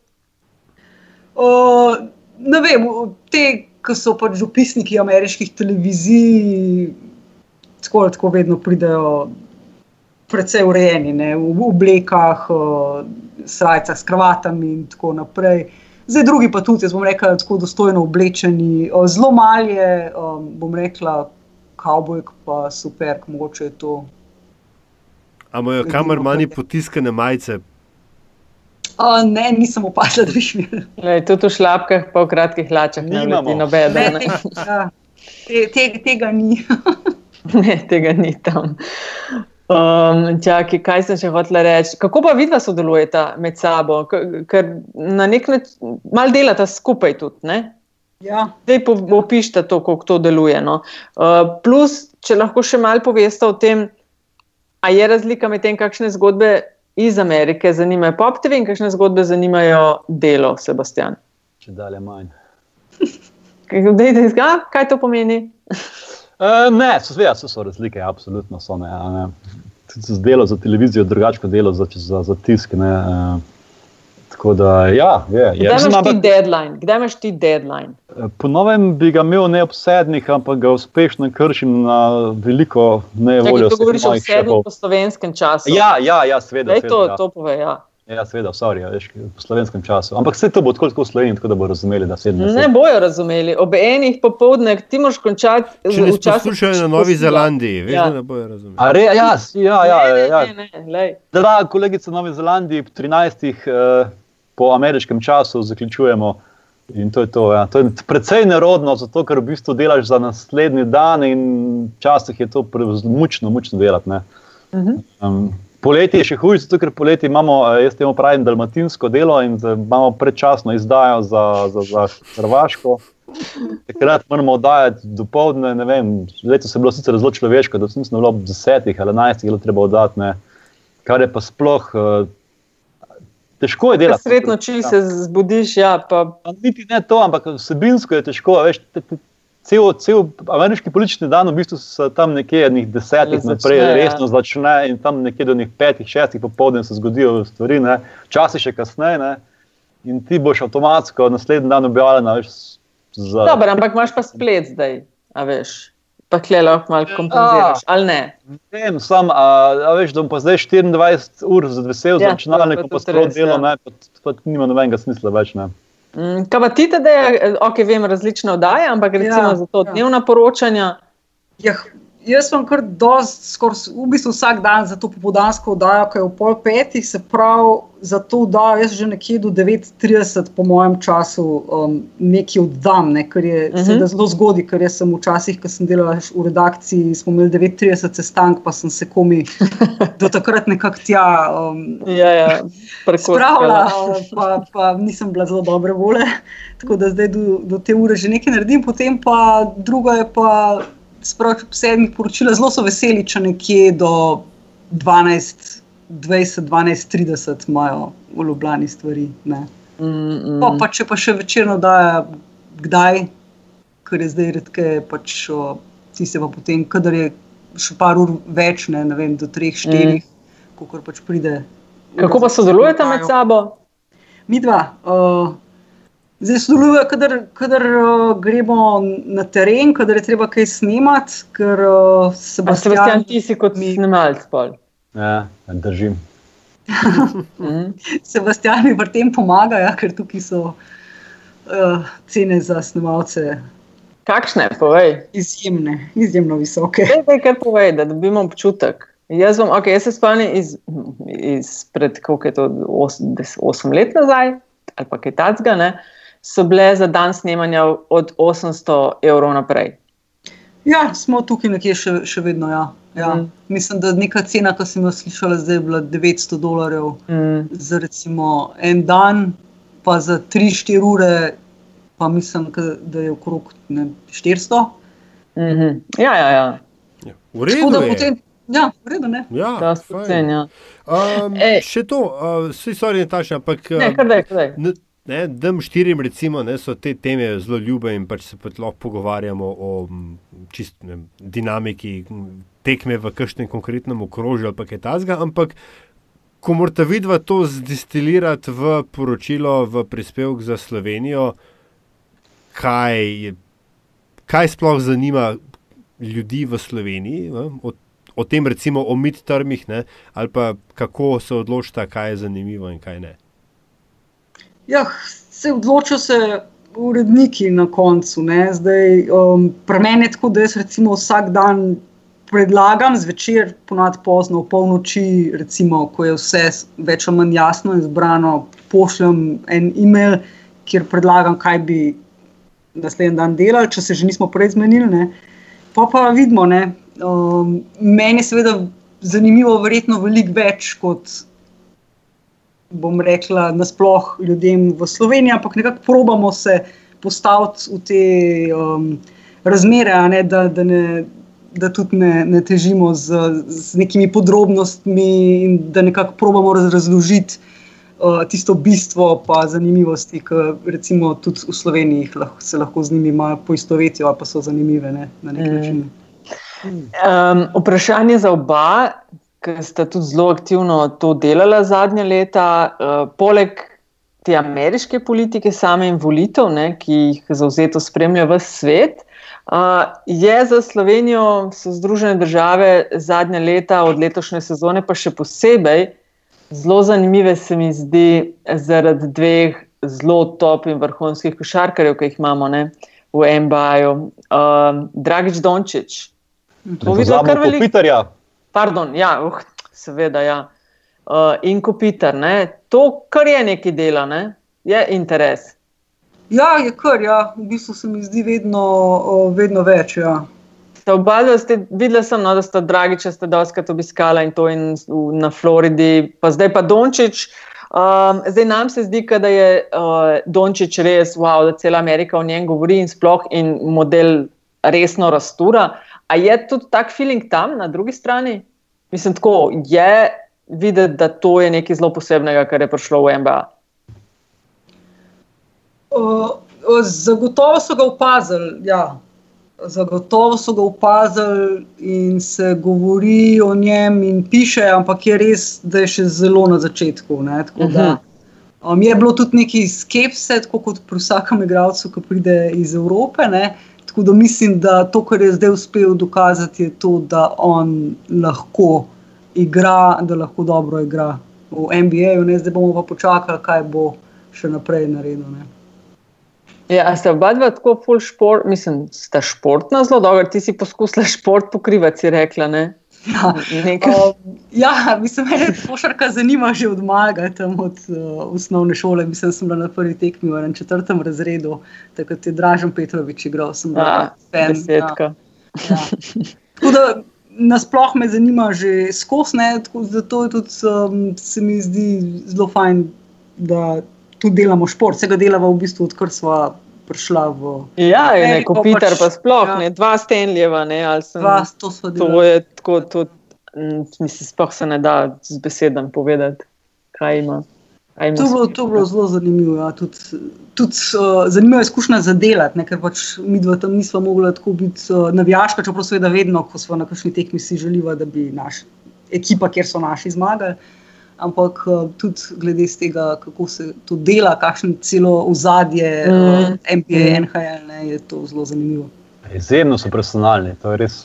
Uh, ne vem, te, ki so pač župisniki ameriških televizij, tako ali tako vedno pridejo precej urejeni, ne, v oblekah, srajcah s kravatami in tako naprej. Zdaj, drugi pa tudi, jaz bom rekla, tako dostojno oblečeni, zelo malje, um, bom rekla, kavbojk, pa super, mogoče je to. Ampak kamer manj potiskane majice. O, ne, nisem opazila, da bi šel. Tudi v šlapkah, pa v kratkih hlačah, ne vem, nobene. Ne, te, ja, te, te, tega ni. ne, tega ni tam. Um, čaki, kaj sem še hotela reči? Kako pa vidva sodelujeta med sabo? Ker na nek način malo delata skupaj tudi. Ja. Zdaj opišite to, kako to deluje. No. Uh, plus, če lahko še malo poveste o tem, ali je razlika med tem, kakšne zgodbe iz Amerike zanimajo pop TV in kakšne zgodbe zanimajo delo, Sebastian. Če dalje manj. Kaj to pomeni? Uh, ne, so, ja, so, so razlike, absolutno so. Ne, ne. Tudi delo za televizijo, drugače delo za, za, za tisk. Ne, uh, tako da, ja, je. je. Kdaj imaš ti deadline? Kdaj imaš ti deadline? Po novem bi ga imel neobsednih, ampak ga uspešno kršim na veliko nevoljo. Če govoriš o sedmih po slovenskem času. Ja, ja, ja seveda. Seveda, to, ja. to pove, ja. Ja, seveda, sorry, veš, po slovenskem času. Ampak vse to bo tako kot v Sloveniji, tako da bodo razumeli, da sedem. Ne bojo razumeli. Ob enih popoldne ti moraš končati v času. Če poslušajo na Novi Zelandiji, veš, ja. da ne bojo razumeli. A re, ja, ja, ja. ja. Ne, ne, ne, Draga kolegica v Novi Zelandiji, 13. Uh, po ameriškem času zaključujemo. In to je to. Ja. To je precej nerodno, zato ker v bistvu delaš za naslednji dan, in včasih je to mučno, mučno delati. Uh -huh. um, Poleti je še zato ker poleti imamo, eh, jaz temu pravim, dalmatinsko delo in imamo predčasno izdajo za, za, za Hrvaško. Takrat moramo oddajati do povdne, ne vem, letos je bilo sicer zelo človeško, da sem bilo ob desetih ali enajstih, da treba oddati, ne. kar je pa sploh uh, težko je delati. Sredno, če se zbudiš, ja. Pa niti ne to, ampak vsebinsko je težko, veš, te, te, cel, cel ameriški politični dan, v bistvu so tam nekje nekih desetih naprej, začne, resno ja. začne in tam nekje do petih, šestih popoldne se zgodijo stvari, včasih še kasneje. Ne? In ti boš avtomatsko naslednji dan objavljen. Za... Dobar, ampak imaš pa splet zdaj, a veš. Pa kle lahko malo kompenziraš, ali ne? Vem, sam, a, a veš, da bom pa zdaj 24 ur vesel, ja, za računalnikom pa sploh delo, ja. ne, pa, pa nima nobenega smisla več, ne. Mm, kaj pa ti, da je, ok, vem, različne oddaje, ampak recimo ja, za to ja. dnevna poročanja. Ja, jaz sem kar dost, skoraj v bistvu vsak dan za to popodansko oddajo, ki je v pol petih, se pravi za to oddajo, jaz že nekje do 9.30 po mojem času um, nekaj oddam, ne, kar je uh mhm. -huh. zelo zgodaj, ker sem včasih, ko sem delal v redakciji, smo imeli 9.30 sestank, pa sem se komi do takrat nekako tja. Um, ja, ja, Spravila, pa, pa nisem bila zelo dobre vole, tako da zdaj do, do te ure že nekaj naredim, potem pa druga je pa sproti sedmih poročila, zelo so veseli, če nekje do 12, 20, 12, 30 imajo v Ljubljani stvari. Mm, mm. Pa, pa če pa še večerno dajo, kdaj, ker je zdaj redke, pač ti se pa potem, kadar je še par ur več, ne, ne vem, do 3, 4, mm. kako pač pride. Kako pa sodelujete med sabo? Mi dva. Uh, Zdaj sodeluje, kadar uh, gremo na teren, kadar je treba kaj snemati. Ker, uh, Sebastian, Sebastian, ti si kot mi... snemalec. Ja, držim. Mhm. Sebastian mi pri tem pomaga, ja, ker tukaj so uh, cene za snemalce. Kakšne, povej? Izjemne, izjemno visoke. Kaj je povej, da dobimo občutek? Jaz, bom, okay, jaz se spomnim iz, iz pred, koliko je to, 8 let nazaj, ali pa kaj takega so bile za dan snemanja od 800 evrov naprej. Ja, smo tukaj nekje še, še vedno. Ja. Ja. Mm. Mislim, da neka cena, ki sem jo slišala, zdaj je bila 900 dolarjev mm. za recimo, en dan, pa za 3-4 ure, pa mislim, da je okrog ne, 400. Mm -hmm. Ja, ja, ja. ja. V redu. Ja, v redu, ne. Ja, da, cen, ja. Um, še to, uh, vsi so orientačni, ampak. Ne, kar da je, kar da je. Dem štirim, recimo, ne, so te teme zelo ljube in pač se lahko pogovarjamo o čist, ne, dinamiki tekme v kakšnem konkretnem okrožju ali kaj takega. Ampak, ko morate vidva to zdistilirati v poročilo, v prispevek za Slovenijo, kaj, kaj sploh zanima ljudi v Sloveniji, ne, o tem, recimo, o midtermih, ali pa kako se odločita, kaj je zanimivo in kaj ne. Ja, se odločil se uredniki na koncu. Zdaj, um, Pri meni je tako, da jaz recimo vsak dan predlagam zvečer, ponad pozno, v polnoči, recimo, ko je vse več ali manj jasno in zbrano, pošljem en e-mail, kjer predlagam, kaj bi naslednji dan delali, če se že nismo prej zmenili. Ne. Pa pa vidimo, um, meni je seveda zanimivo, verjetno veliko več kot bom rekla, nasplošno ljudem v Sloveniji, ampak nekako probamo se postaviti v te um, razmere, ne, da, da, ne, da tudi ne, ne težimo z, z nekimi podrobnostmi in da nekako probamo razložiti uh, tisto bistvo, pa zanimivosti, ki recimo tudi v Sloveniji lahko, se lahko z njimi poistovetijo, pa so zanimive ne, na nek mm. način. Um, vprašanje za oba, ki sta tudi zelo aktivno to delala zadnja leta. Uh, poleg te ameriške politike, same in volitev, ne, ki jih zauzeto spremlja v svet, uh, je za Slovenijo, so Združene države zadnja leta, od letošnje sezone, pa še posebej zelo zanimive, se mi zdi, zaradi dveh zelo top in vrhunskih košarkarjev, ki jih imamo ne, v MBA-ju. Uh, Dragič Dončić. To je zelo veliko. Pardon, ja, uh, seveda. Ja. Uh, in Kopitar, to, kar je neki dela, ne? je interes. Ja, je kar, ja. v bistvu se mi zdi vedno, uh, vedno več. Ja. Oba, videla sem, no, da ste dragi, če ste doskrat obiskali in to in na Floridi, pa zdaj pa Dončić. Um, zdaj nam se zdi, da je uh, Dončić res, wow, da cela Amerika o njem govori in sploh in model resno rastura. A je tudi tak feeling tam, na drugi strani? Mislim, tako je videti, da to je nekaj zelo posebnega, kar je prišlo v MBA. Uh, zagotovo so ga opazili. Ja. Zagotovo so ga opazili in se govori o njem, in piše, ampak je res, da je še zelo na začetku. Da, mhm. um, je bilo tudi nekaj skepse, kot pri vsakem igralcu, ki pride iz Evrope. Ne? Tako da mislim, da to, kar je zdaj uspel dokazati, je to, da on lahko igra, da lahko dobro igra v NBA. Zdaj bomo pa počakali, kaj bo še naprej naredil. Ne. Ja, ste oba dva tako full šport, mislim, sta športna zelo dobro, ti si poskusila šport pokrivati, si rekla. Ne? Ja, uh, ja mislim, da me košarka zanima že od malega, tam od uh, osnovne šole. Mislim, da sem bila na prvi tekmi v četrtem razredu, tako da je Dražen Petrovič igral. Sem bila fan. Ja. Ja. Nasplošno me zanima že skosne, zato tudi, um, se mi zdi zelo fajn, da tudi delamo šport. Vsega delamo v bistvu, odkar smo prišla v. Ja, je neko Peter, pa sploh ja. ne, dva Stenljeva, ne, ali sem. Dva, to so dve. To je tako, to, mislim, sploh se ne da z besedami povedati, kaj ima. to, bilo, to bilo zelo zanimivo. Ja. Tudi, tudi uh, zanimivo je izkušnja za delati, ker pač mi dva tam nismo mogli tako biti uh, navijaška, čeprav seveda vedno, ko smo na kakšni tekmi, si želiva, da bi naša ekipa, kjer so naši zmagali ampak uh, tudi glede tega, kako se to dela, kakšno celo ozadje mm. uh, MPA, mm. NHL, ne, je to zelo zanimivo. Izjemno so personalni, to je res.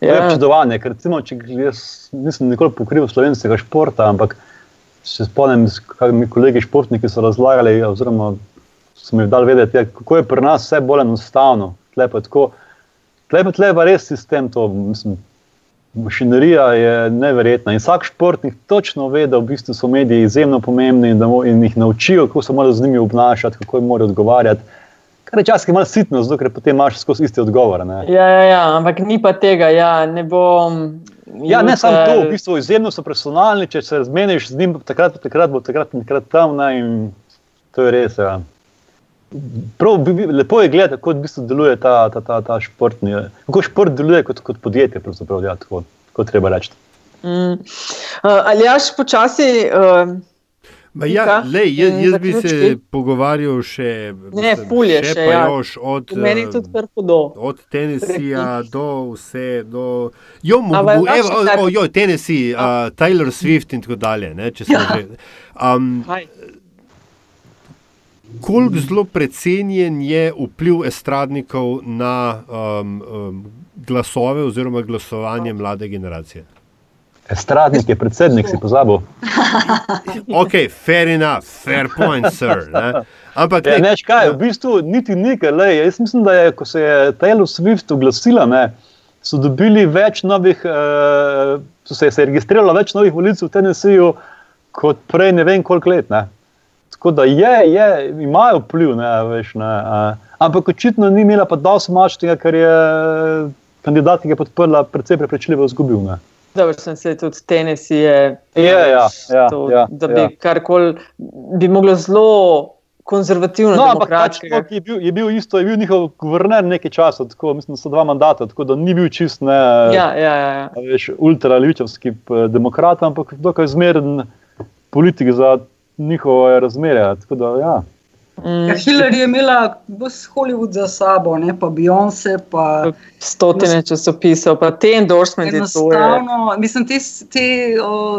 Ja. To je občudovanje, ker recimo, če jaz nisem nikoli pokril slovenskega športa, ampak se spomnim, kaj mi kolegi športniki so razlagali, oziroma so mi dali vedeti, ja, kako je pri nas vse bolj enostavno. Tlepa je pa res sistem, to mislim, Mašinerija je neverjetna in vsak športnik točno ve, da v bistvu so mediji izjemno pomembni in da in jih naučijo, kako se morajo z njimi obnašati, kako jim morajo odgovarjati. Kar je čas, ki ima sitno, zato ker potem imaš skozi isti odgovor. Ja, ja, ja, ampak ni pa tega, ja, ne bom. Ja, ne samo to, v bistvu izjemno so personalni, če se razmeniš z njim, takrat, takrat bo takrat, takrat tam ne, to je res. Ja. Prav, lepo je gledati, kako v bistvu deluje ta, ta, ta, ta športni. Kako šport deluje kot, kot podjetje, ja, tako, tako treba reči. Mm. Uh, ali jaš počasi. Uh, Ja, lej, jaz, jaz bi se pogovarjal še, ne, fulje, še, še ja. od, uh, od Tennessee do vse. Do, jo, mu, mu, evo, o, jo, Tennessee, uh, Taylor Swift in tako dalje. Ne, ja. um, Koliko zelo precenjen je vpliv estradnikov na um, um, glasove oziroma glasovanje mlade generacije? Estradnik je predsednik, si pozabil. ok, fair enough, fair point, sir. Ne? Ampak, ja, neš kaj, v bistvu niti nekaj. Le, jaz mislim, da je, ko se je Taylor Swift oglasila, ne, so dobili več novih, uh, so se, se je registriralo več novih volitev v Tennesseeju kot prej ne vem koliko let. Ne. Tako da je, je imajo vpliv, ne, veš, ne, uh, ampak očitno ni imela pa dosti moč tega, ker je kandidat, ki je podprla, precej prepričljivo izgubil. Ne. Dobro, sem se tudi Tennessee. Je, ja, ja, ja, to, ja, da bi ja. karkoli bi moglo zelo konzervativno no, pač, je, bil, je bil isto, je bil njihov guverner nekaj časa, tako, mislim, da so dva mandata, tako da ni bil čist ne, ja, ja, ja. ja. ultraličevski eh, demokrat, ampak dokaj zmeren politik za njihove razmere. Tako da, ja. Mm. Ja, Hillary je imela vse Hollywood za sabo, ne pa Beyoncé. Pa, Stotine časopisov, pa te endorsementi. Enostavno, mislim, te, te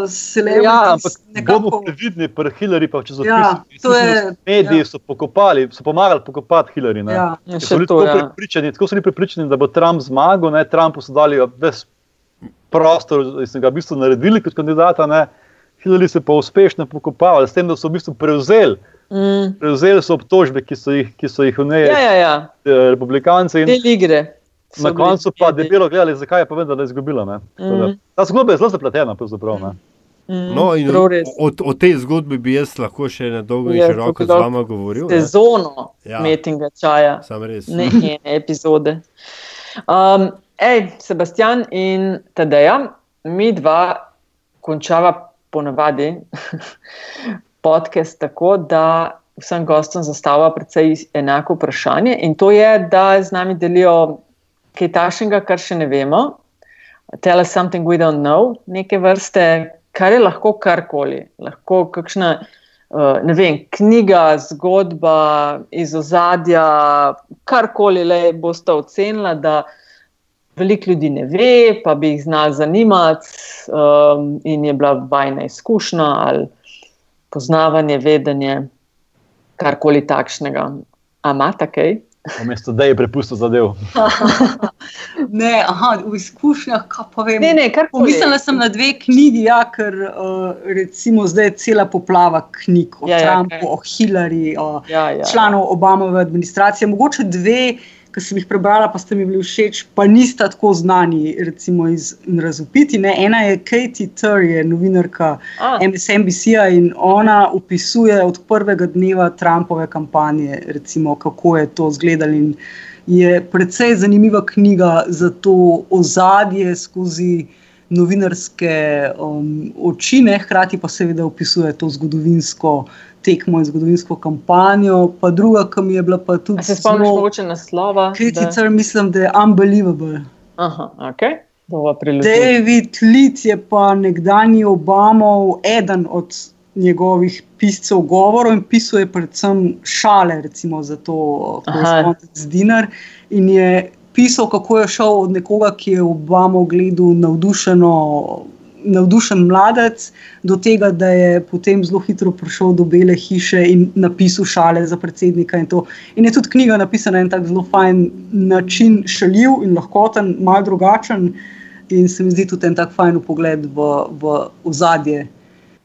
celebrity. Ja, ampak nekako... bomo previdni pri Hillary, pa če ja, so mediji ja. pokopali, so pomagali pokopati Hillary. Ne. Ja, ja so to, ja. tako so bili pripričani, da bo Trump zmagal, ne Trumpu so dali ves prostor, da so ga v bistvu naredili kot kandidata, ne. Hillary se pa uspešno pokopavali, s tem, da so v bistvu prevzeli. Mm. Prevzeli so obtožbe, ki so jih, ki so jih vneli ja, ja, ja. Eh, republikanci. Na koncu pa je bilo gledali, zakaj je da je izgubila. Mm. Ta zgodba je zelo zapletena. Mm, no, o, o tej zgodbi bi jaz lahko še na dolgo in široko z vama govoril. Sezono ja. metinga čaja. Ne ene epizode. Um, ej, Sebastian in Tadeja, mi dva končava ponavadi podcast tako, da vsem gostom zastavlja precej enako vprašanje. In to je, da z nami delijo kaj tašnega, kar še ne vemo. Tell us something we don't know, neke vrste, kar je lahko karkoli. Lahko kakšna. Uh, ne vem, knjiga, zgodba iz ozadja, karkoli le boste ocenili, da veliko ljudi ne ve, pa bi jih znali zanimati, um, in je bila vajna izkušnja ali poznavanje, vedenje, karkoli takšnega. Amata kaj? Namesto da je prepustil zadev. ne, aha, v izkušnjah, kaj pa vem. Ne, ne, Pomislila sem na dve knjigi, ja, ker uh, recimo zdaj je cela poplava knjig o ja, ja Trumpu, ja, o Hillary, o ja, ja, članov. Obamove administracije. Mogoče dve ki sem jih prebrala, pa ste mi bili všeč, pa nista tako znani, recimo iz razupiti. Ne? Ena je Katie Turr, novinarka MSNBC-ja in ona opisuje od prvega dneva Trumpove kampanje, recimo, kako je to izgledalo. Je precej zanimiva knjiga za to ozadje skozi novinarske um, oči, ne? hkrati pa seveda opisuje to zgodovinsko tekmo in zgodovinsko kampanjo, pa druga, ki mi je bila pa tudi. A se spomniš, mogoče naslova? Kriticar, da... mislim, da je unbelievable. Aha, ok. David Litz je pa nekdani Obamov, eden od njegovih piscev govorov in pisuje predvsem šale, recimo za to, kot je Dinar. In je pisal, kako je šel od nekoga, ki je Obamo gledal navdušeno navdušen mladec, do tega, da je potem zelo hitro prišel do Bele hiše in napisal šale za predsednika. In, in je tudi knjiga napisana na en tak zelo fajn način, šaljiv in lahkoten, malo drugačen. In se mi zdi tudi en tak fajn pogled v, v ozadje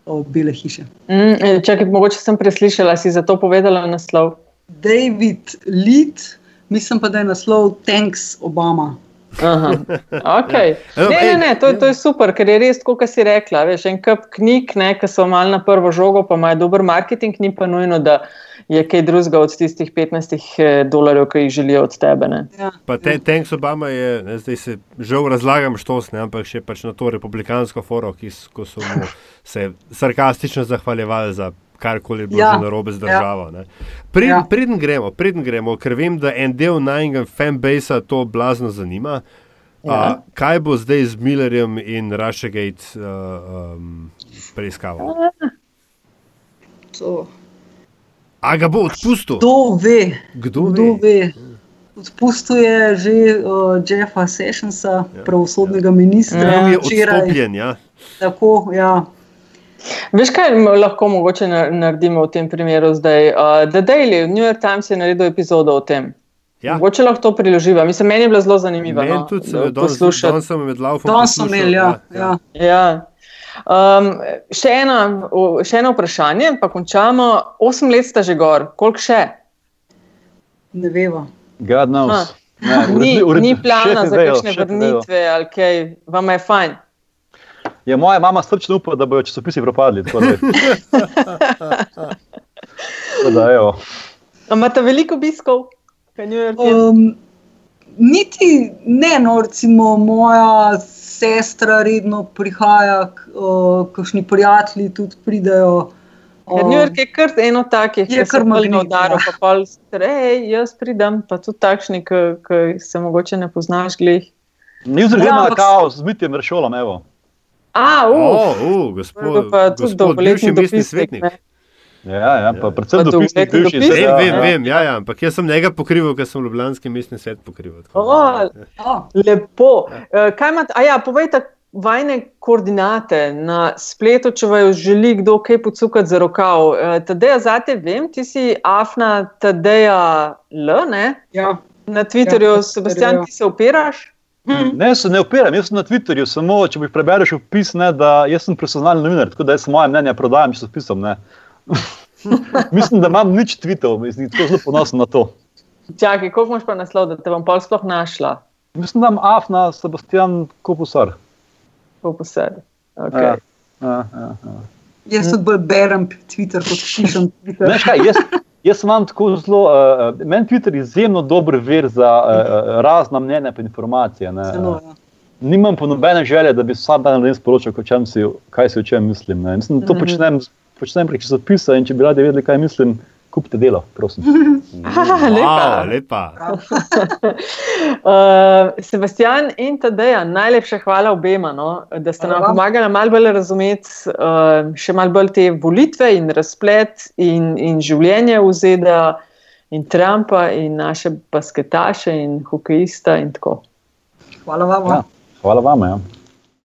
Bele hiše. Mm, e, čakaj, mogoče sem preslišala, si za to povedala naslov. David Lead, mislim pa, da je naslov Thanks Obama. Okay. Ne, ne, ne, to, to je super, ker je res, kot si rekla. Veš, en kup knjig, ki so malo na prvo žogo, pa imajo dober marketing, ni pa nujno, da je kaj drugega od tistih 15 eh, dolarjev, ki jih želijo od tebe. Ja. Pa te, Tanks Obama je, ne, zdaj se žal razlagam, štos, ne, ampak še pač na to republikansko foro, ki so mu se sarkastično zahvaljevali za karkoli je bilo ja. na robe z državo. Ja. Preden, ja. preden, gremo, preden gremo, ker vem, da en del najmanjega fanbase to blazno zanima. Ja. A, kaj bo zdaj z Millerjem in Rushgate uh, um, preiskaval? A ga bo odpustil? Kdo ve? Kdo, Kdo ve? ve? Odpustil je že uh, Jeffa Sessionsa, ja, pravosodnega ja. ministra. Ja, je odstopljen. Ja. Tako, ja. Veš, kaj lahko mogoče naredimo v tem primeru zdaj? Uh, The Daily, New York Times je naredil epizodo o tem. Ja. Mogoče lahko to priloživa. Mislim, meni je bilo zelo zanimivo. Meni no, tudi se je poslušati. Danes sem med laufom. Danes sem imel, ja. ja. ja. ja. Um, še, ena, še eno vprašanje, pa končamo. Osem let ste že gor, koliko še? Ne vemo. God knows. Ne, Ni, ni plana za kakšne vrnitve, ali kaj, vam je fajn. Ja, moja mama srčno upa, da bodo časopisi propadli. Tako da, tako da, evo. Imate veliko obiskov? Um, niti ne, no, recimo moja sestra redno prihaja, k- uh, kakšni prijatelji tudi pridejo. Ker um, New York je kar eno takih, Je ki magnet, navdaro, ja. pa pol strej, jaz pridem, pa tudi takšni, ki se mogoče ne poznaš glih. Jutri Ja, gremo na ampak- kao z Mitjem Rešolom, evo. A, O, uf, uh, to gospod, pa tudi gospod bivši mestni svetnik. ne. Ja, ja, pa predvsem Pa dopisnik dolgoletni bivši. dopisnik. Vem, ja, vem, ja. vem, ja, ja, ampak jaz sem njega pokrival, ker sem Ljubljanski mestni svet pokrival. tako O, da- a, lepo. Eh, Kaj imate, a ja, povejte vajne koordinate na spletu, če vaju želi kdo kaj pocukati za rokav. Eh, Tadeja, zate vem, ti si Afna Tadeja L, ne? ja. Na Twitterju, Ja, Sebastian, ja. ti se opiraš? Ne, se ne opiram, jaz sem na Twitterju, samo če bi prebereš opis, ne, da jaz sem profesionalni novinar, tako da jaz moje mnenje prodajam časopisom. ne. Mislim, da imam nič tweetov in tako zelo ponosen na to. Čakaj, koliko imaš pa naslov, da te bom pol sploh našla? Mislim, da imam Afna, Sebastian Kopusar. Posebej. Okay. Ja, ja, ja, ja. Jaz tudi bolj berem Twitter, kot pišem Twitter. Veš kaj, jaz, jaz imam tako zelo, uh, meni Twitter je izjemno dober vir za uh, razna mnenja in informacije. Ne. Zelo, ja. Nimam pa nobene želje, da bi vsak dan ljudem čem si, kaj si o čem mislim. Ne. Mislim, da to Mhm. počnem, počnem prek časopisa in če bi radi vedeli, kaj mislim, kupite delo, prosim. Aha, lepa. Wow, lepa. Uh, Sebastian in Tadeja, najlepša hvala obema, no, da ste nam pomagali malo bolj razumeti uh, še malo bolj te volitve in razplet in, in življenje v ZDA in Trumpa in naše basketaše in hokejista in tako. Hvala vam. Ja, hvala vam. Ja.